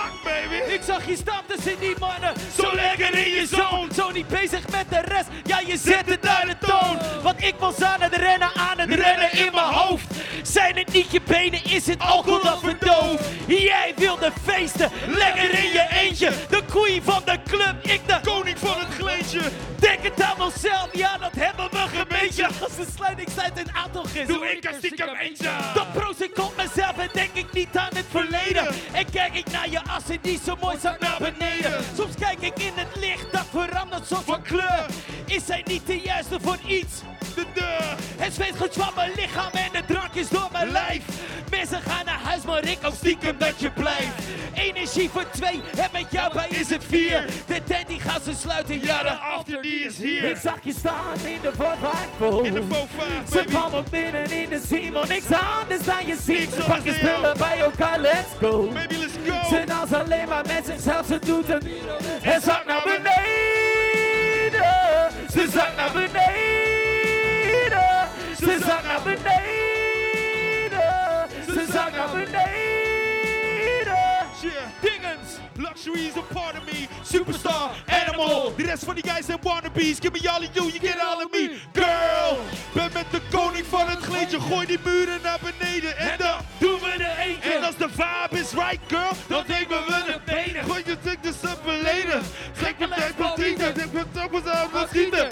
Baby! Ik zag je staan tussen die mannen. Zo lekker in je zone. Zo niet bezig met de rest. Ja, je zet het naar de toon. Want ik was aan het rennen, aan het rennen in mijn hoofd. Zijn het niet je benen, is het alcohol dat verdooft. Jij wilde feesten, lekker in je eentje. De queen van de club, ik de Koning van het gleedje! Denk het aan onszelf, ja dat hebben we gemeentje. Als de sluitingstijd een aantal is, Doe ik er stiekem eentje! dan proost ik op mezelf en denk ik niet aan het verleden. En kijk ik naar je assen die zo mooi zakt naar beneden. Soms kijk ik in het licht, dat verandert soms van kleur. Is hij niet de juiste voor iets? De deur! Het zweet goed van mijn lichaam en de drank is door mijn lijf. Mensen gaan maar ik ook stiekem dat je blijft. Energie voor twee en met jou bij is het vier. De tent die gaat ze sluiten, ja de after die is hier. Ik zag je staan in de voorwaartpool. In de FOFA, Ze binnen in de Simon, niks anders dan je ziet. Pak je spullen bij elkaar, let's go. Baby, let's Ze go! danst alleen maar met zichzelf, ze doet het. En zakt naar beneden. Ze zakt naar beneden. Ze zakt naar beneden. Beneden. Yeah. Dingens. Luxury is a part of me. Superstar, animal. De rest van die guys zijn wannabes. Give me all of you, you get all of me. Girl, ben met de koning van het gleedje. Gooi die muren naar beneden. En dan Doen we er eentje. En als de vibe is right, girl, dan nemen we de benen. Gooi je tik de sub verleden. Gek met tijd van tieten. Ben top als aan wat schieten.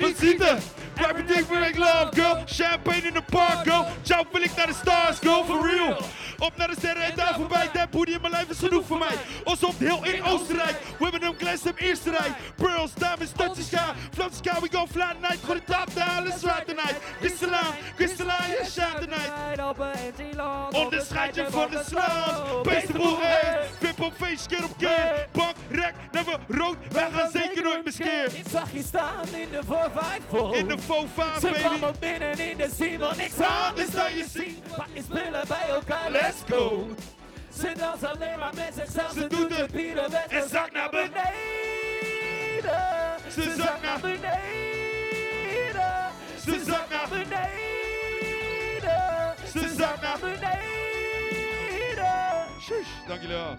Wat schieten. Your dick, make love, girl. Champagne in the park, girl. Ciao, wil de stars, go for real. Op naar de sterren en daar voorbij. Dat booty in mijn lijf is genoeg voor mij. Ons op heel in Oostenrijk. We hebben hem glass op eerste rij. Pearls, diamonds, touch the sky. Float the sky, we go fly tonight. Gooi de top down, let's ride tonight. Crystalline, crystalline, yeah, shine tonight. Onderscheid je van de slaan. Beesteboel, hey. Vip op feest, keer op keer. Bank, rek, never rood. Wij gaan zeker nooit miskeer. Ik zag je staan in de voorwaartpool. In de FOFA, Ze kwam baby. binnen in de Simon, niks anders dan je ziet. Pak je spullen bij elkaar, let's go. Ze danst alleen maar met zichzelf, ze doet de pirouette en zakt naar beneden. Ze zakt naar beneden. Ze zakt naar beneden. Ze zakt naar beneden. Shush, dank jullie wel.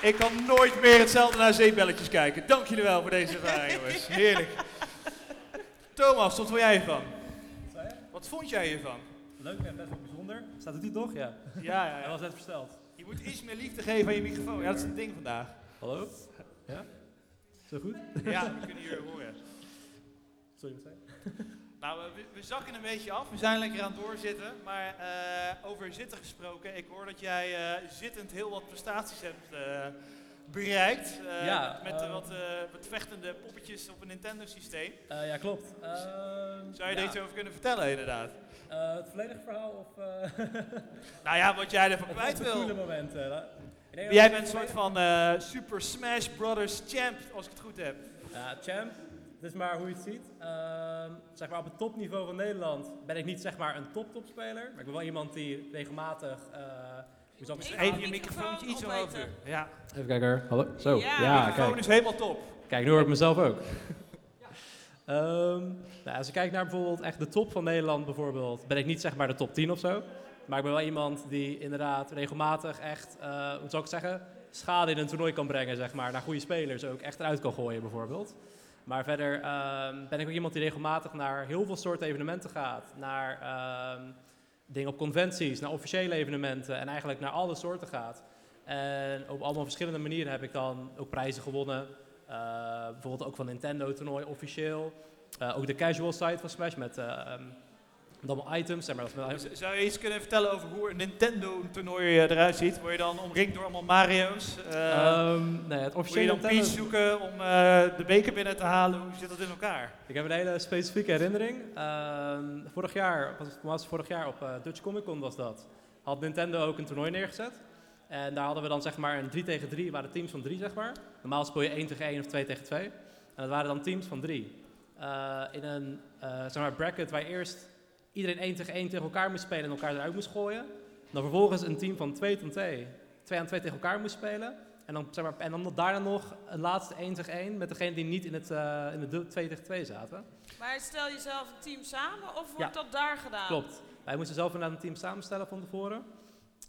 Ik kan nooit meer hetzelfde naar zeebelletjes kijken. Dank jullie wel voor deze ervaring, jongens. Heerlijk. Thomas, wat vond jij ervan? Wat vond jij hiervan? Leuk en best wel bijzonder. Staat het niet toch? Ja. Ja, ja, Hij ja. was net versteld. Je moet iets meer liefde geven aan je microfoon. Ja, dat is een ding vandaag. Hallo? Ja? Zo goed? Ja, we kunnen hier horen. Sorry, wat zei? Nou, we, we zakken een beetje af. We zijn lekker aan het doorzitten. Maar eh, over zitten gesproken. Ik hoor dat jij eh, zittend heel wat prestaties hebt eh, bereikt. eh, Ja, met eh, wat, eh, wat vechtende poppetjes op een Nintendo-systeem. Ja, klopt. Zou je er iets over kunnen vertellen, inderdaad? Het volledige verhaal of... [laughs] Nou ja, wat jij ervan het- kwijt coole wil. Ik denk dat Jij het bent een soort van Super Smash Brothers champ, als ik het goed heb. Ja, champ. Het is maar hoe je het ziet. Ehm, zeg maar op het topniveau van Nederland ben ik niet zeg maar een top-topspeler. Maar ik ben wel iemand die regelmatig... ik het Even? Even je microfoon microfoontje iets omhoog doen. Ja, Even kijken. Hallo. Zo. Ja, de microfoon kijk. is helemaal top. Kijk, nu hoor ik mezelf ook. Ehm, nou, als je kijkt naar bijvoorbeeld echt de top van Nederland bijvoorbeeld, ben ik niet zeg maar de top 10 of zo. Maar ik ben wel iemand die inderdaad regelmatig echt, eh, hoe zou ik het zeggen, schade in een toernooi kan brengen, zeg maar. Naar goede spelers ook echt eruit kan gooien bijvoorbeeld. Maar verder ehm, ben ik ook iemand die regelmatig naar heel veel soorten evenementen gaat. Naar ehm, dingen op conventies, naar officiële evenementen en eigenlijk naar alle soorten gaat. En op allemaal verschillende manieren heb ik dan ook prijzen gewonnen. Eh, bijvoorbeeld ook van Nintendo toernooi officieel. Eh, ook de casual site van Smash met eh, ehm, allemaal items. Zeg maar, dat is met- Zou je iets kunnen vertellen over hoe een Nintendo-toernooi eh, eruit ziet? Word je dan omringd door allemaal Mario's? Ehm, nee, het moet je officiële dan Nintendo... Peach zoeken om eh, de beker binnen te halen? Hoe zit dat in elkaar? Ik heb een hele specifieke herinnering. Ehm, vorig jaar, was het was vorig jaar op eh, Dutch Comic Con was dat, had Nintendo ook een toernooi neergezet. En daar hadden we dan zeg maar een 3 tegen 3, waren teams van 3 zeg maar. Normaal speel je 1 tegen 1 of 2 tegen 2. En dat waren dan teams van 3. in een eh, zeg maar bracket waar eerst iedereen 1 tegen 1 tegen elkaar moest spelen en elkaar eruit moest gooien. Dan vervolgens een team van 2 tot 2, 2 aan 2 tegen elkaar moest spelen. En dan, zeg maar, en dan daarna nog een laatste 1 tegen 1 met degene die niet in, het, eh, in de 2 tegen 2 zaten. Maar stel je zelf een team samen of wordt Ja. dat daar gedaan? Klopt. Wij moesten zelf inderdaad een team samenstellen van tevoren.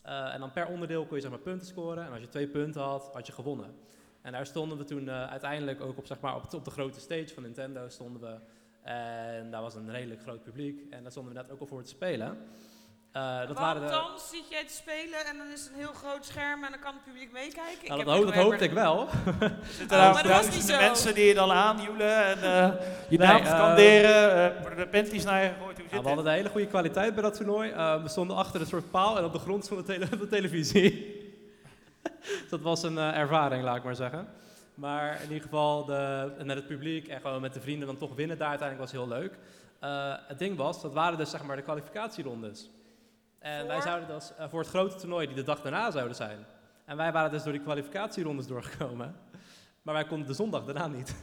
Eh, en dan per onderdeel kon je zeg maar, punten scoren. En als je twee punten had, had je gewonnen. En daar stonden we toen eh, uiteindelijk ook op, zeg maar, op, op de grote stage van Nintendo stonden we. En daar was een redelijk groot publiek. En daar stonden we net ook al voor te spelen. Eh, dat Want waren de, dan zit jij te spelen en dan is het een heel groot scherm en dan kan het publiek meekijken. Ik nou, heb dat, hoop- dat hoopte ik wel. Zitten Oh, daar maar dat was niet duizenden zo. mensen die je dan aanjoelen en eh, [laughs] je Nee, naam eh, scanderen? eh, er panties naar je gegooid? Hoe we hadden een hele goede kwaliteit bij dat toernooi. Eh, we stonden achter een soort paal en op de grond stond de, tele- [laughs] de televisie. [laughs] Dat was een eh, ervaring, laat ik maar zeggen. Maar in ieder geval, de, met het publiek en gewoon met de vrienden dan toch winnen daar uiteindelijk was heel leuk. Eh, het ding was, dat waren dus zeg maar de kwalificatierondes. En wij zouden dus eh, voor het grote toernooi die de dag daarna zouden zijn. En wij waren dus door die kwalificatierondes doorgekomen. Maar wij konden de zondag daarna niet.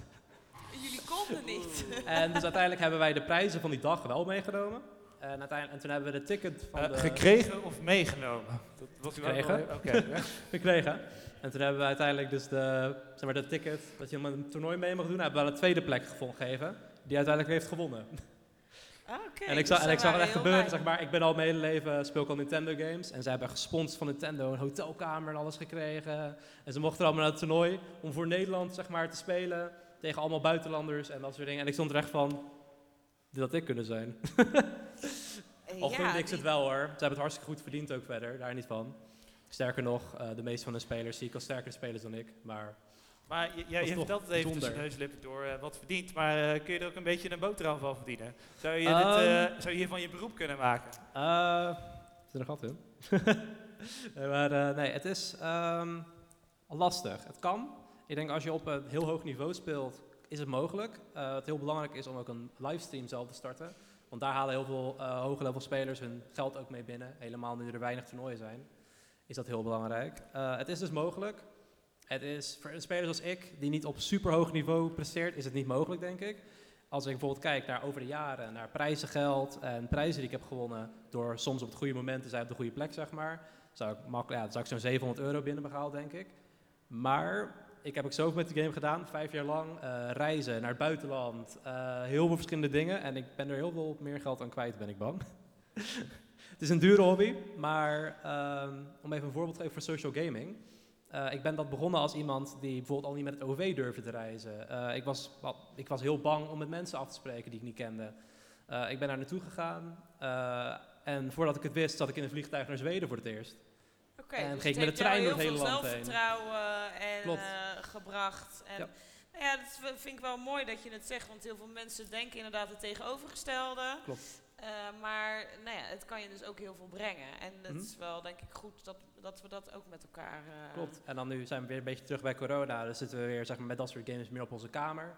Jullie konden niet. [laughs] En dus uiteindelijk hebben wij de prijzen van die dag wel meegenomen. En, uiteindelijk, en toen hebben we de ticket van Eh, de... gekregen of meegenomen? Dat was Gekregen. Oké. ja. [laughs] gekregen. En toen hebben we uiteindelijk dus de, zeg maar, de ticket dat je om een toernooi mee mag doen, hebben we een tweede plek gegeven. Die uiteindelijk heeft gewonnen. Ah, Oké. en ik dus zag, en ik zag het echt gebeuren. Zeg maar, ik ben al mijn hele leven speel ik al Nintendo games. En zij hebben gesponsord van Nintendo een hotelkamer en alles gekregen. En ze mochten allemaal naar het toernooi om voor Nederland zeg maar, te spelen. Tegen allemaal buitenlanders en dat soort dingen. En ik stond er echt van, dit had ik kunnen zijn. [laughs] Eh, Al ja, vind ik ze het wel hoor. Ze hebben het hartstikke goed verdiend ook verder, daar niet van. Sterker nog, eh, de meeste van de spelers zie ik als sterkere spelers dan ik. Maar Maar je, is je toch vertelt het even tussen door eh, wat verdient, maar eh, kun je er ook een beetje een boterham van verdienen? Zou je, dit, Ehm. eh, zou je hiervan je beroep kunnen maken? Zit er een gat in? [laughs] nee, maar nee, het is ehm, lastig. Het kan. Ik denk als je op een heel hoog niveau speelt, is het mogelijk. Wat heel belangrijk is om ook een livestream zelf te starten. Want daar halen heel veel hoge level spelers hun geld ook mee binnen. Helemaal nu er weinig toernooien zijn, is dat heel belangrijk. Eh, het is dus mogelijk. Het is voor spelers als ik, die niet op super hoog niveau presteert, is het niet mogelijk, denk ik. Als ik bijvoorbeeld kijk naar over de jaren, naar prijzengeld en prijzen die ik heb gewonnen, door soms op het goede moment te zijn op de goede plek, zeg maar, zou ik, makkelijk, ja, zou ik zo'n 700 euro binnen denk ik. Maar ik heb ook zoveel met die game gedaan, vijf jaar lang, eh, reizen naar het buitenland, eh, heel veel verschillende dingen. En ik ben er heel veel meer geld aan kwijt, ben ik bang. [laughs] het is een dure hobby, maar ehm, om even een voorbeeld te geven voor social gaming. Eh, ik ben dat begonnen als iemand die bijvoorbeeld al niet met het OV durfde te reizen. Eh, ik, was, ik was heel bang om met mensen af te spreken die ik niet kende. Eh, ik ben daar naartoe gegaan. en voordat ik het wist, zat ik in een vliegtuig naar Zweden voor het eerst. Oké, en dus ging ik met de trein door het heel hele land heen. zelfvertrouwen en gebracht. En, Ja. Nou ja, dat vind ik wel mooi dat je het zegt, want heel veel mensen denken inderdaad het tegenovergestelde. Klopt. Eh, maar nou ja, het kan je dus ook heel veel brengen. En het Mhm. is wel denk ik goed dat, dat we dat ook met elkaar... eh, Klopt. En dan nu zijn we weer een beetje terug bij corona. Dus zitten we weer zeg maar, met dat soort games meer op onze kamer.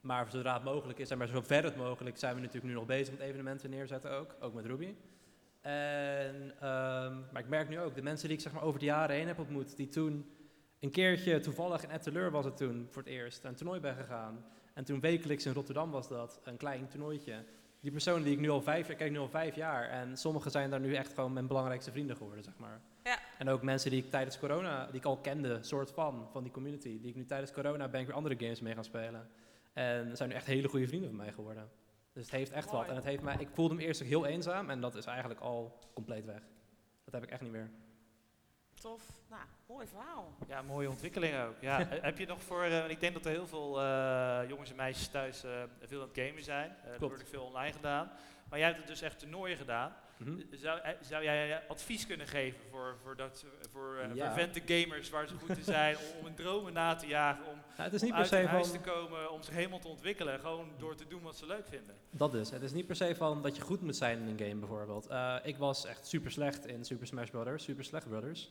Maar zodra het mogelijk is, en maar zo ver het mogelijk, zijn we natuurlijk nu nog bezig met evenementen neerzetten ook. Ook met Ruby. En, ehm, maar ik merk nu ook, de mensen die ik zeg maar, over de jaren heen heb ontmoet, die toen een keertje toevallig in Etteleur was het toen voor het eerst, een toernooi ben gegaan. En toen wekelijks in Rotterdam was dat, een klein toernooitje. Die personen die ik nu al vijf jaar, kijk nu al vijf jaar. En sommigen zijn daar nu echt gewoon mijn belangrijkste vrienden geworden, zeg maar. Ja. En ook mensen die ik tijdens corona, die ik al kende, soort van, van die community. Die ik nu tijdens corona ben ik weer andere games mee gaan spelen. En zijn nu echt hele goede vrienden van mij geworden. Dus het heeft echt wat. En het heeft mij, ik voelde me eerst ook heel eenzaam en dat is eigenlijk al compleet weg. Dat heb ik echt niet meer. Tof. Nou, mooi verhaal. Ja, mooie ontwikkeling ook. Ja, he- [laughs] heb je nog voor, eh, want ik denk dat er heel veel eh, jongens en meisjes thuis eh, veel aan het gamen zijn. Eh, er wordt ook veel online gedaan. Maar jij hebt het dus echt toernooien gedaan. Mhm. Zou, zou jij advies kunnen geven voor, voor, dat, voor, eh, Ja. voor vente gamers waar ze goed in zijn, om, om hun dromen na te jagen, om, Nou, het is om niet per uit hun se huis van... te komen, om zich helemaal te ontwikkelen, gewoon door te doen wat ze leuk vinden? Dat is. Het is niet per se van dat je goed moet zijn in een game bijvoorbeeld. Eh, ik was echt super slecht in Super Smash Brothers, Super Slecht Brothers,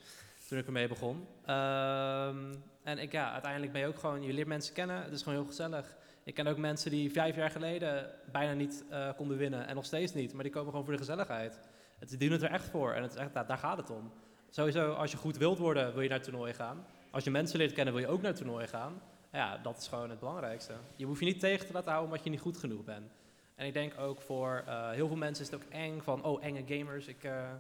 toen ik ermee begon. Ehm, en ik, ja, uiteindelijk ben je ook gewoon, je leert mensen kennen, het is gewoon heel gezellig. Ik ken ook mensen die vijf jaar geleden bijna niet eh, konden winnen en nog steeds niet, maar die komen gewoon voor de gezelligheid. Die doen het er echt voor en het is echt, daar, gaat het om. Sowieso, als je goed wilt worden, wil je naar toernooien gaan. Als je mensen leert kennen, wil je ook naar toernooien gaan. Ja, dat is gewoon het belangrijkste. Je hoeft je niet tegen te laten houden omdat je niet goed genoeg bent. En ik denk ook voor eh, heel veel mensen is het ook eng van, oh, enge gamers. Ik eh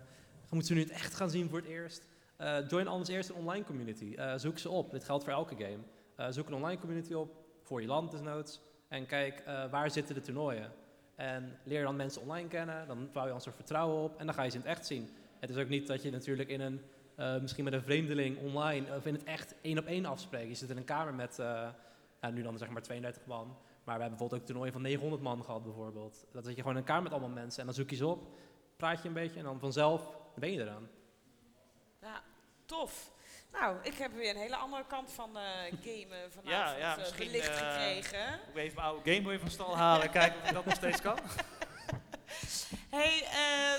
moet ze nu het echt gaan zien voor het eerst. Eh, join anders eerst een online community. Eh, zoek ze op. Dit geldt voor elke game. Eh, zoek een online community op, voor je land desnoods. En kijk, waar zitten de toernooien? En leer dan mensen online kennen. Dan bouw je een soort vertrouwen op. En dan ga je ze in het echt zien. Het is ook niet dat je natuurlijk in een, misschien met een vreemdeling online, of in het echt één op één afspreekt. Je zit in een kamer met, nou, nu dan zeg maar 32 man. Maar we hebben bijvoorbeeld ook toernooien van 900 man gehad bijvoorbeeld. Dat zit je gewoon in een kamer met allemaal mensen en dan zoek je ze op, praat je een beetje en dan vanzelf ben je eraan. Tof. Nou, ik heb weer een hele andere kant van eh gamen [laughs] vanavond Ja, ja, eh, misschien, belicht eh, gekregen. Moet ik even mijn oude Gameboy van stal halen en kijken of ik dat nog steeds kan? [laughs] Hey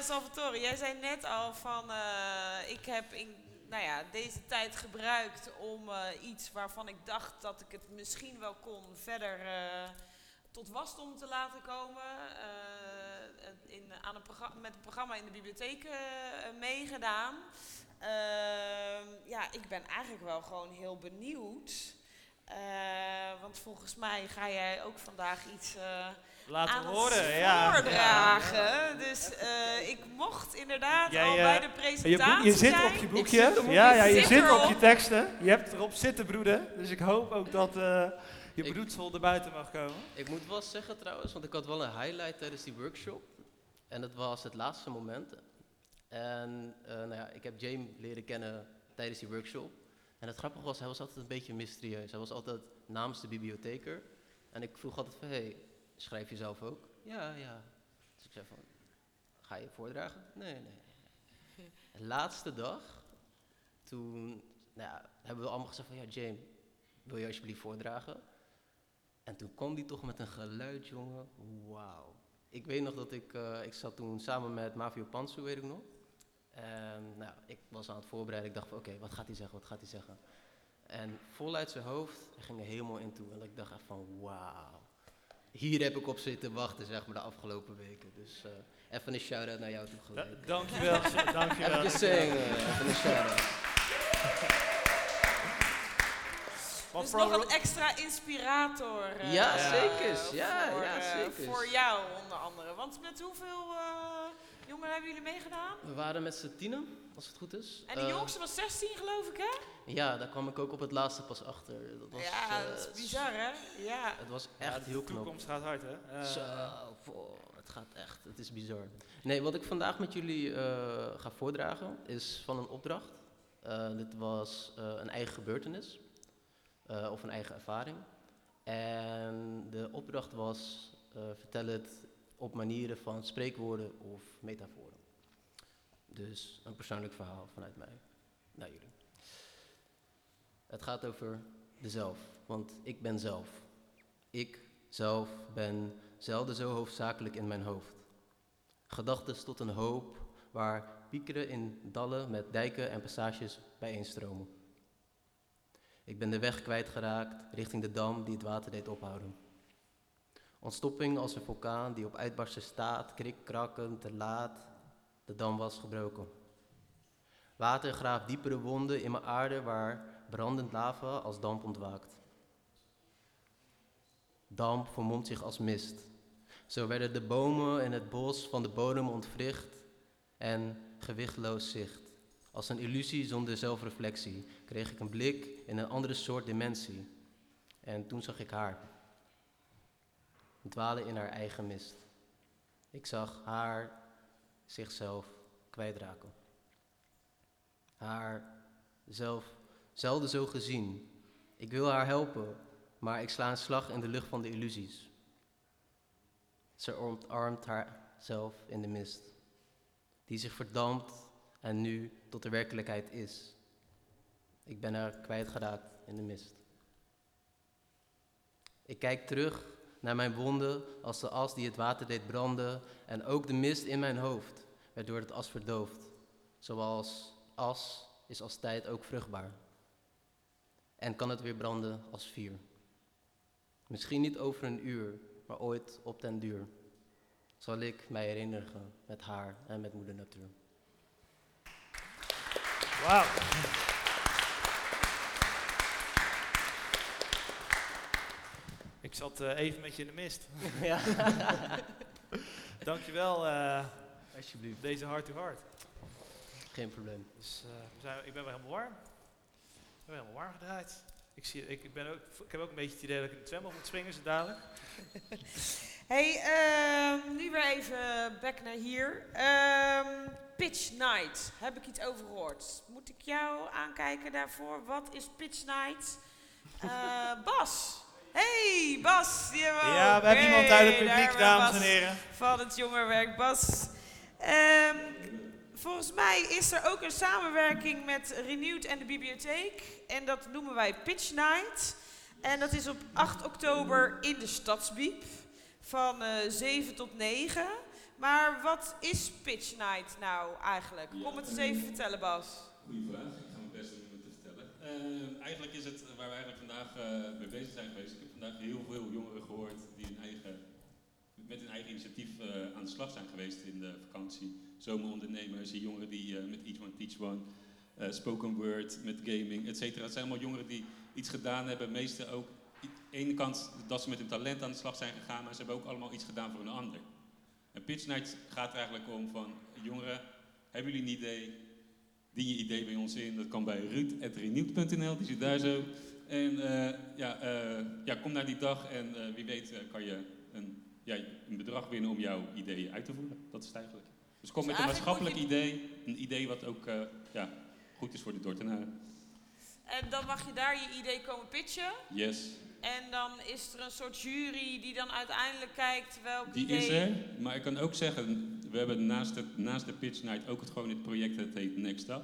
Salvatore, jij zei net al van ik heb in nou ja, deze tijd gebruikt om iets waarvan ik dacht dat ik het misschien wel kon verder tot wasdom te laten komen. in, aan een met een programma in de bibliotheek meegedaan. Ehm, ja, ik ben eigenlijk wel gewoon heel benieuwd. Eh, want volgens mij ga jij ook vandaag iets eh, Laten aan horen, ja. voordragen. Dus eh, ik mocht inderdaad Jij, al bij de Je, presentatie boek- je zit zijn. op je boekje. zit. Ja, ja, je zit zit op je teksten. Je hebt erop zitten broeden. Dus ik hoop ook dat eh, je Ik- broedsel er buiten mag komen. Ik moet wel zeggen trouwens, want ik had wel een highlight tijdens die workshop. En dat was het laatste moment. En eh, nou ja, ik heb James leren kennen tijdens die workshop. En het grappige was, hij was altijd een beetje mysterieus. Hij was altijd namens de bibliotheker. En ik vroeg altijd van, hey, schrijf je zelf ook? Ja, ja. Dus ik zei van, ga je voordragen? Nee, nee, [laughs] laatste dag, toen nou ja, hebben we allemaal gezegd van, ja James, wil je alsjeblieft voordragen? En toen kwam die toch met een geluid, jongen. Wauw. Ik weet nog dat ik, eh, ik zat toen samen met Mavio Pansu, weet ik nog. En nou, ik was aan het voorbereiden. Ik dacht van, oké, wat gaat hij zeggen, wat gaat hij zeggen? En voluit zijn hoofd, ging er helemaal in toe. En ik dacht echt van, wauw. Hier heb ik op zitten wachten, zeg maar, de afgelopen weken. Dus eh, even een shout-out naar jou toe Da gelijk. dankjewel, [laughs] dankjewel. Even zingen, even een shout-out. [laughs] Dus nog een extra inspirator. eh, Ja, eh, zekers. Ja, voor, ja, eh, zekers. Voor jou onder andere. Want met hoeveel eh, jongeren hebben jullie meegedaan? We waren met z'n tienen, als het goed is. En die Eh, jongste was 16 geloof ik hè? Ja, daar kwam ik ook op het laatste pas achter. Dat was, ja, eh, dat is bizar hè? Ja. Het was Ja, echt de heel knap. toekomst gaat hard, hè? Eh, Zo, poh, het gaat echt, het is bizar. Nee, wat ik vandaag met jullie eh, ga voordragen is van een opdracht. Eh, dit was eh, een eigen gebeurtenis eh, of een eigen ervaring. En de opdracht was eh, vertel het op manieren van spreekwoorden of metaforen. Dus een persoonlijk verhaal vanuit mij naar jullie. Het gaat over de zelf, want ik ben zelf. Ik zelf ben zelden zo hoofdzakelijk in mijn hoofd. Gedachtes tot een hoop waar piekeren in dallen met dijken en passages bijeenstromen. Ik ben de weg kwijtgeraakt richting de dam die het water deed ophouden. Ontstopping als een vulkaan die op uitbarsten staat, krik, krakken, te laat. De dam was gebroken. Water graaft diepere wonden in mijn aarde waar brandend lava als damp ontwaakt. Damp vermomt zich als mist. Zo werden de bomen en het bos van de bodem ontwricht en gewichtloos zicht. Als een illusie zonder zelfreflectie kreeg ik een blik in een andere soort dimensie. En toen zag ik haar. Dwalen in haar eigen mist. Ik zag haar zichzelf kwijtraken. Haar zelf zelden zo gezien. Ik wil haar helpen, maar ik sla een slag in de lucht van de illusies. Ze omarmt haarzelf in de mist, die zich verdampt en nu tot de werkelijkheid is. Ik ben haar kwijtgeraakt in de mist. Ik kijk terug naar mijn wonden als de as die het water deed branden en ook de mist in mijn hoofd werd door het as verdoofd. Zoals as is als tijd ook vruchtbaar. En kan het weer branden als vuur. Misschien niet over een uur, maar ooit op den duur zal ik mij herinneren met haar en met moeder natuur. Wauw. Ik zat uh, even met je in de mist. [laughs] Ja. [laughs] Dankjewel uh, Alsjeblieft. deze hart to hart. Geen probleem. Dus, uh, we zijn, ik ben wel helemaal warm. Ik ben helemaal warm gedraaid. Ik, zie, ik, ben ook, ik heb ook een beetje het idee dat ik in het zwembad moet springen zo dadelijk. [laughs] hey, uh, nu weer even back naar hier. Um, Pitch Night, heb ik iets over gehoord. Moet ik jou aankijken daarvoor? Wat is Pitch Night? Uh, Bas. Hey, Bas. We ja, we hebben iemand uit het publiek, dames en heren. Van het jongerenwerk, Bas. Um, volgens mij is er ook een samenwerking met Renewed en de bibliotheek. En dat noemen wij Pitch Night. En dat is op 8 oktober in de Stadsbiep. Van uh, 7 tot 9. Maar wat is Pitch Night nou eigenlijk? Kom het eens even vertellen, Bas. Goeie vraag. Ik ga mijn best doen om het te vertellen. Uh, eigenlijk is het waar we eigenlijk vandaag uh, mee bezig zijn geweest. Ik heb vandaag heel veel jongeren gehoord die eigen, met hun eigen initiatief uh, aan de slag zijn geweest in de vakantie. Zomerondernemers, die jongeren die met Each One Teach One, spoken word, met gaming, et cetera. Het zijn allemaal jongeren die iets gedaan hebben. Meeste ook, aan de ene kant dat ze met hun talent aan de slag zijn gegaan, maar ze hebben ook allemaal iets gedaan voor een ander. En Pitch Night gaat eigenlijk om van, jongeren, hebben jullie een idee? Dien je idee bij ons in. Dat kan bij ruud.renewd.nl, die zit daar zo. En uh, ja, uh, ja, kom naar die dag en uh, wie weet kan je een, ja, een bedrag winnen om jouw ideeën uit te voeren. Dat is het eigenlijk. Dus kom dus met een maatschappelijk je... idee, een idee wat ook ja, goed is voor de Dordtenaren. En dan mag je daar je idee komen pitchen? Yes. En dan is er een soort jury die dan uiteindelijk kijkt welk die idee... is er, maar ik kan ook zeggen, we hebben naast, het, naast de Pitch Night ook het, gewoon het project dat heet Next Up.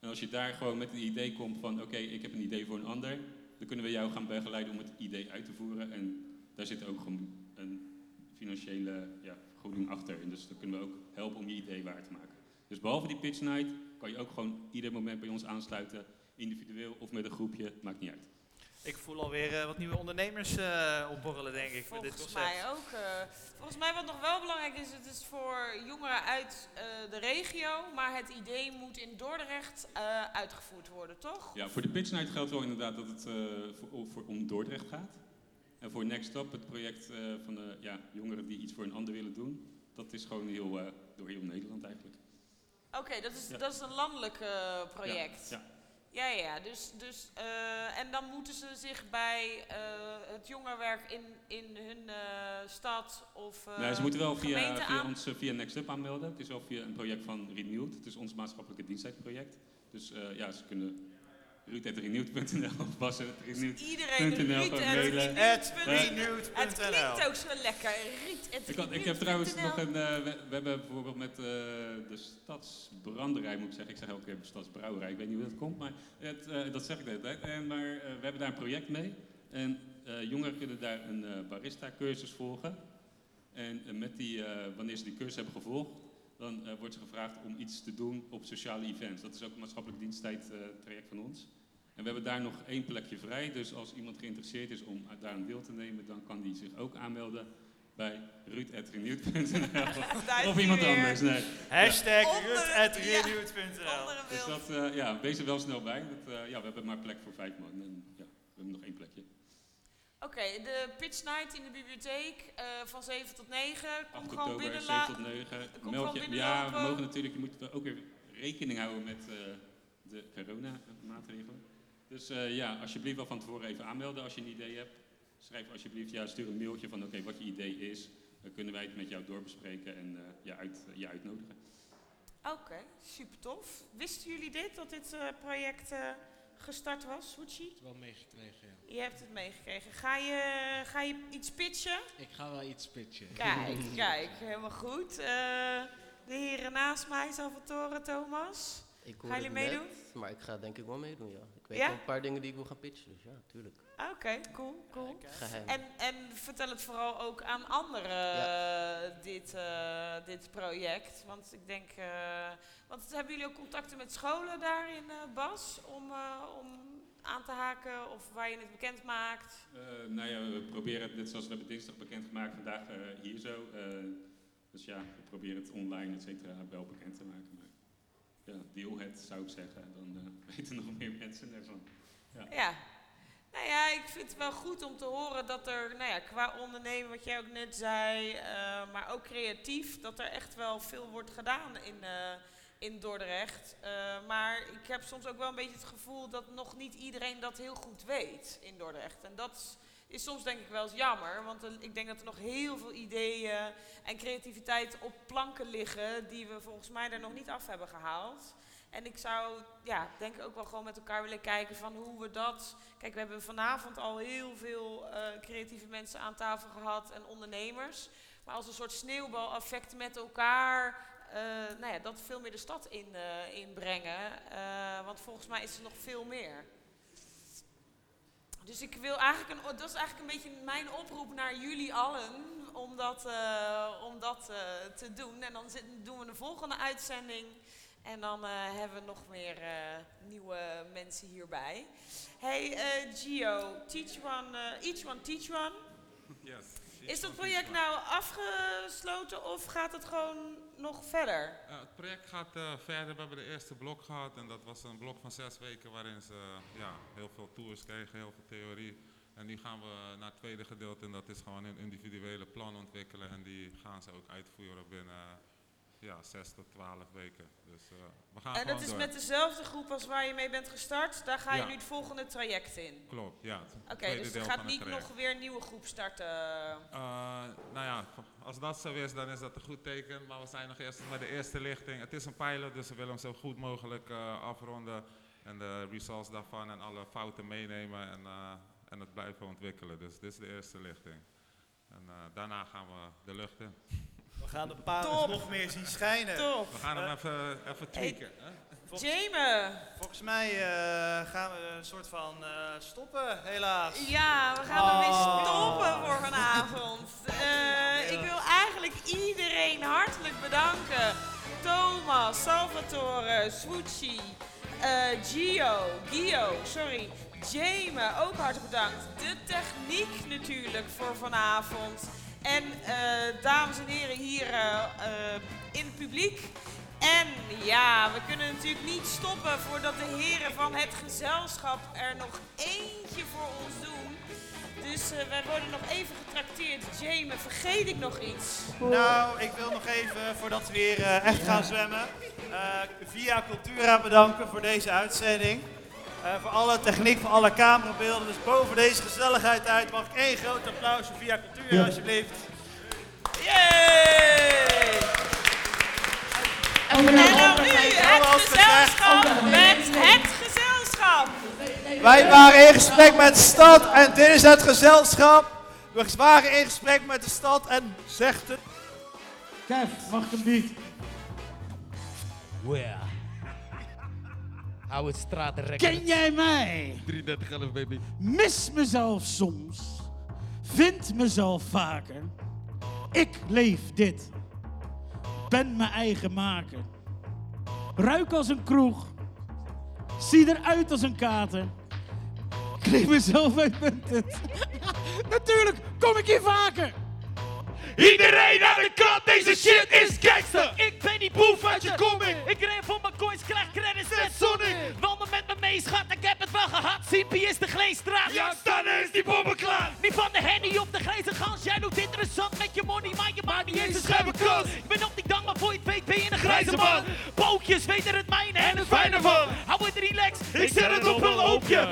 En als je daar gewoon met een idee komt van, oké, okay, ik heb een idee voor een ander, dan kunnen we jou gaan begeleiden om het idee uit te voeren. En daar zit ook gewoon een financiële ja, vergoeding achter. En dus dan kunnen we ook helpen om je idee waar te maken. Dus behalve die Pitch Night kan je ook gewoon ieder moment bij ons aansluiten, individueel of met een groepje, maakt niet uit. Ik voel alweer uh, wat nieuwe ondernemers uh, opborrelen, denk ik. Volgens met dit mij ook. Uh, volgens mij wat nog wel belangrijk is, het is voor jongeren uit de regio, maar het idee moet in Dordrecht uitgevoerd worden, toch? Ja, voor de Pitch Night geldt wel inderdaad dat het voor, voor, om Dordrecht gaat. En voor Next Up, het project van de ja, jongeren die iets voor een ander willen doen, dat is gewoon heel, door heel Nederland eigenlijk. Oké, okay, dat, is, ja. dat is een landelijk project. Ja, ja. Ja, ja, dus, dus uh, en dan moeten ze zich bij uh, het jongerenwerk in, in hun uh, stad of Nee, ze moeten wel via, via ons via Next Up aanmelden. Het is wel via een project van Renewed. Het is ons maatschappelijke dienstproject. Dus ja, ze kunnen ruud.renewed.nl of bas.renewed.nl dus Iedereen Ruud Het klinkt ook zo lekker. Ik, had, ik heb trouwens nog een... Uh, we, we, hebben bijvoorbeeld met uh, de stadsbranderij, moet ik zeggen. Ik zeg elke keer stadsbrouwerij. Ik weet niet hoe dat komt, maar het, uh, dat zeg ik de hele tijd. En, maar we hebben daar een project mee. En jongeren kunnen daar een barista-cursus volgen. En eh, met die, eh, wanneer ze die cursus hebben gevolgd, dan eh, wordt ze gevraagd om iets te doen op sociale events. Dat is ook een maatschappelijk diensttijd eh, traject van ons. En we hebben daar nog één plekje vrij, dus als iemand geïnteresseerd is om daar aan deel te nemen, dan kan die zich ook aanmelden bij ruud.renewed.nl [laughs] of iemand weer. anders. Nee. Hashtag een Dus dat, eh, ja, wees er wel snel bij. Dat, eh, ja, we hebben maar plek voor vijf man en ja, we hebben nog één plekje. Oké, de pitch night in de bibliotheek eh, van 7 tot 9. Kom 8 gewoon oktober, binnen 7 la- tot 9. Kom Meld je, ja, we mogen natuurlijk, je moet ook weer rekening houden met eh, de corona-maatregelen. Dus eh, ja, alsjeblieft wel van tevoren even aanmelden als je een idee hebt. Schrijf alsjeblieft, ja, stuur een mailtje van oké, wat je idee is. Dan kunnen wij het met jou doorbespreken en je, uit, je uitnodigen. Oké, super tof. Wisten jullie dit, dat dit project gestart was, Suchi? wel meegekregen, ja. Je hebt het meegekregen. Ga je, ga je iets pitchen? Ik ga wel iets pitchen. Kijk, [laughs] kijk, helemaal goed. Eh, de heren naast mij, Salvatore, Thomas. Ik Gaan hoorde jullie het meedoen? net, maar ik ga denk ik wel meedoen, ja. Weet Ja? een paar dingen die ik wil gaan pitchen, dus ja, tuurlijk. Ah, Oké, cool, cool. Geheim. En, en vertel het vooral ook aan anderen, eh, dit, eh, dit project. Want ik denk, eh, want hebben jullie ook contacten met scholen daarin, eh, Bas? Om, eh, om aan te haken of waar je het bekend maakt? Eh, nou ja, we proberen het, net zoals we hebben dinsdag bekendgemaakt, vandaag eh, hier zo. Eh, dus ja, we proberen het online, et cetera, wel bekend te maken. Ja, deel het, zou ik zeggen. Dan eh, [laughs] weten nog meer mensen ervan. Ja. Ja. Nou ja, ik vind het wel goed om te horen dat er, nou ja, qua ondernemen, wat jij ook net zei, eh, maar ook creatief, dat er echt wel veel wordt gedaan in, eh, in Dordrecht. Maar ik heb soms ook wel een beetje het gevoel dat nog niet iedereen dat heel goed weet in Dordrecht. En dat is soms denk ik wel eens jammer, want er- ik denk dat er nog heel veel ideeën en creativiteit op planken liggen die we volgens mij er nog niet af hebben gehaald. En ik zou, ja, denk ik ook wel gewoon met elkaar willen kijken van hoe we dat... Kijk, we hebben vanavond al heel veel eh, creatieve mensen aan tafel gehad en ondernemers. Maar als een soort sneeuwbaleffect met elkaar, eh, nou ja, dat veel meer de stad in, eh, inbrengen. Eh, want volgens mij is er nog veel meer. Dus ik wil eigenlijk, een, dat is eigenlijk een beetje mijn oproep naar jullie allen om dat, eh, om dat eh, te doen. En dan zit- doen we de volgende uitzending en dan eh, hebben we nog meer nieuwe mensen hierbij. Hey Gio, teach one, each one teach one. [laughs] Yes. Is dat project nou afgesloten of gaat het gewoon nog verder? Eh, het project gaat eh, verder. We hebben de eerste blok gehad en dat was een blok van zes weken waarin ze ja, heel veel tours kregen, heel veel theorie. En nu gaan we naar het tweede gedeelte en dat is gewoon een individuele plan ontwikkelen en die gaan ze ook uitvoeren binnen ja, zes tot twaalf weken. Dus eh, we gaan En dat is door. met dezelfde groep als waar je mee bent gestart. Daar ga je Ja. nu het volgende traject in. Klopt, ja. Oké, dus er gaat niet nog weer een nieuwe groep starten. Eh, nou ja, als dat zo is, dan is dat een goed teken. Maar we zijn nog eerst met de eerste lichting. Het is een pilot, dus we willen hem zo goed mogelijk eh, afronden. En de results daarvan en alle fouten meenemen en, en het blijven ontwikkelen. Dus dit is de eerste lichting. En daarna gaan we de lucht in. We gaan de parels Top. nog meer zien schijnen. Top. We gaan hem Eh, even, even tweaken. hè? Volgens, Jamie. volgens mij eh, gaan we een soort van eh, stoppen, helaas. Ja, we gaan ermee Oh. stoppen voor vanavond. Eh, ik wil eigenlijk iedereen hartelijk bedanken. Thomas, Salvatore, Swoochie, eh, Gio, Gio, sorry, Jamie, ook hartelijk bedankt. De techniek natuurlijk voor vanavond. En eh, dames en heren hier eh, eh, in het publiek. En ja, we kunnen natuurlijk niet stoppen voordat de heren van het gezelschap er nog eentje voor ons doen. Dus wij worden nog even getrakteerd. Jamie, vergeet ik nog iets? Nou, ik wil nog even, voordat we weer echt gaan zwemmen, Via Cultura bedanken voor deze uitzending. Eh, voor alle techniek, voor alle camerabeelden. Dus boven deze gezelligheid uit mag ik één groot applaus voor Via Cultura, alsjeblieft. Yay! En dan nu het gezelschap met het gezelschap. Wij waren in gesprek met de stad en dit is het gezelschap. We waren in gesprek met de stad en zegt het. Kev, mag ik een beat? Where? Hou het stratenrek. Ken jij mij? 33 baby. Mis mezelf soms. Vind mezelf vaker. Ik leef dit. Ben mijn eigen maker. Ruik als een kroeg. Zie eruit als een kater. Kleed mezelf uitmuntend. [laughs] Natuurlijk kom ik hier vaker. Iedereen aan de kant, deze shit is gangster. Ik ben die boef uit je comic. Ik ren voor mijn coins, krijg credits net Sonic. Wandel met me mee, schat, ik heb het wel gehad. Simpie is de Gleenstraat. Ja, staan is die bommen klaar. Niet van de henny op de grijze gans. Jij doet interessant met je money, maar je maakt niet eens een scherpe kans. Ik ben op die gang, maar voor je het weet ben je een Grijze man. Pootjes weten het mijne en het fijne van. Hou het relaxed, Ik zet het op een loopje.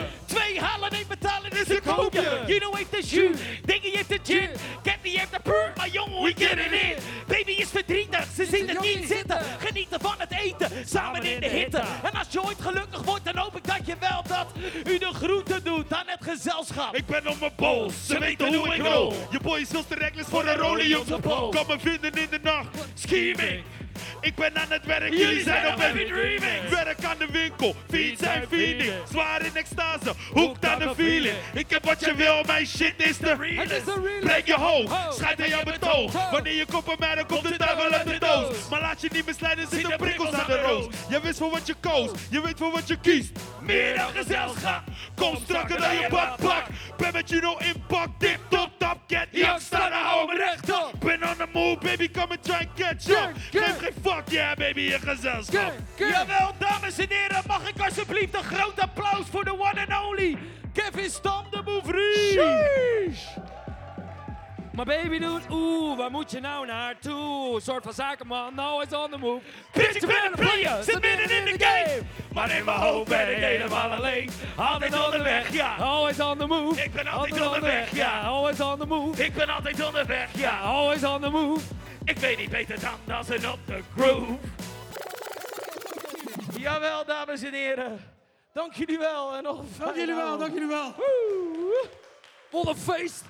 Halen, één betalen is koopje. koopje. Juno heeft de jus, Diggy heeft de gin. Candy heeft de puur, maar jongen, we get it in. Baby is verdrietig, ze ziet het niet zitten. Genieten van het eten, samen in de hitte. En als je ooit gelukkig wordt, dan hoop ik dat je wel dat u de groeten doet aan het gezelschap. Ik ben op mijn bol, ze weten hoe ik rol. Je boy is veel te reckless voor een rolie op zijn bol. Kom me vinden in de nacht, scheming. Ik ben aan het werk, jullie zijn op heavy dreaming. Werk aan de winkel, fiets en feeding. Zwaar in extase, hoekt aan de feeling. Ik heb wat je wil, mijn shit is de realest. Breek je hoofd, schijt aan jouw betoog. Wanneer je kop op mij, dan komt de duivel uit de doos. Maar laat je niet misleiden, zitten prikkels aan de roos. Je wist voor wat je koos, je weet voor wat je kiest. Meer dan gezelschap, kom strakker dan je badpak. Ben met Juno in pak, tip top top, get young, sta daar, hou me rechtop. Ben on the move, baby, come and try and catch up. Geef geen fuck, yeah baby, in gezelschap. Jawel, dames en heren, mag ik alsjeblieft een groot applaus voor de one and only Kevin Stam de Bouvrie. Maar baby doet, oeh, waar moet je nou naartoe? Een soort van zakenman, nou is on the move. Bitch, ik ben een player, zit midden in de game. Maar in mijn hoofd ben ik helemaal alleen. Altijd onderweg, ja. Always on the move. Ik ben altijd onderweg, ja. Always on the move. Ik ben altijd onderweg, ja. Always on the move. Ik weet niet beter dan dansen op de groove. Jawel, dames en heren. Dank jullie wel en nog een Dank jullie wel, dank jullie wel. Wat een feest.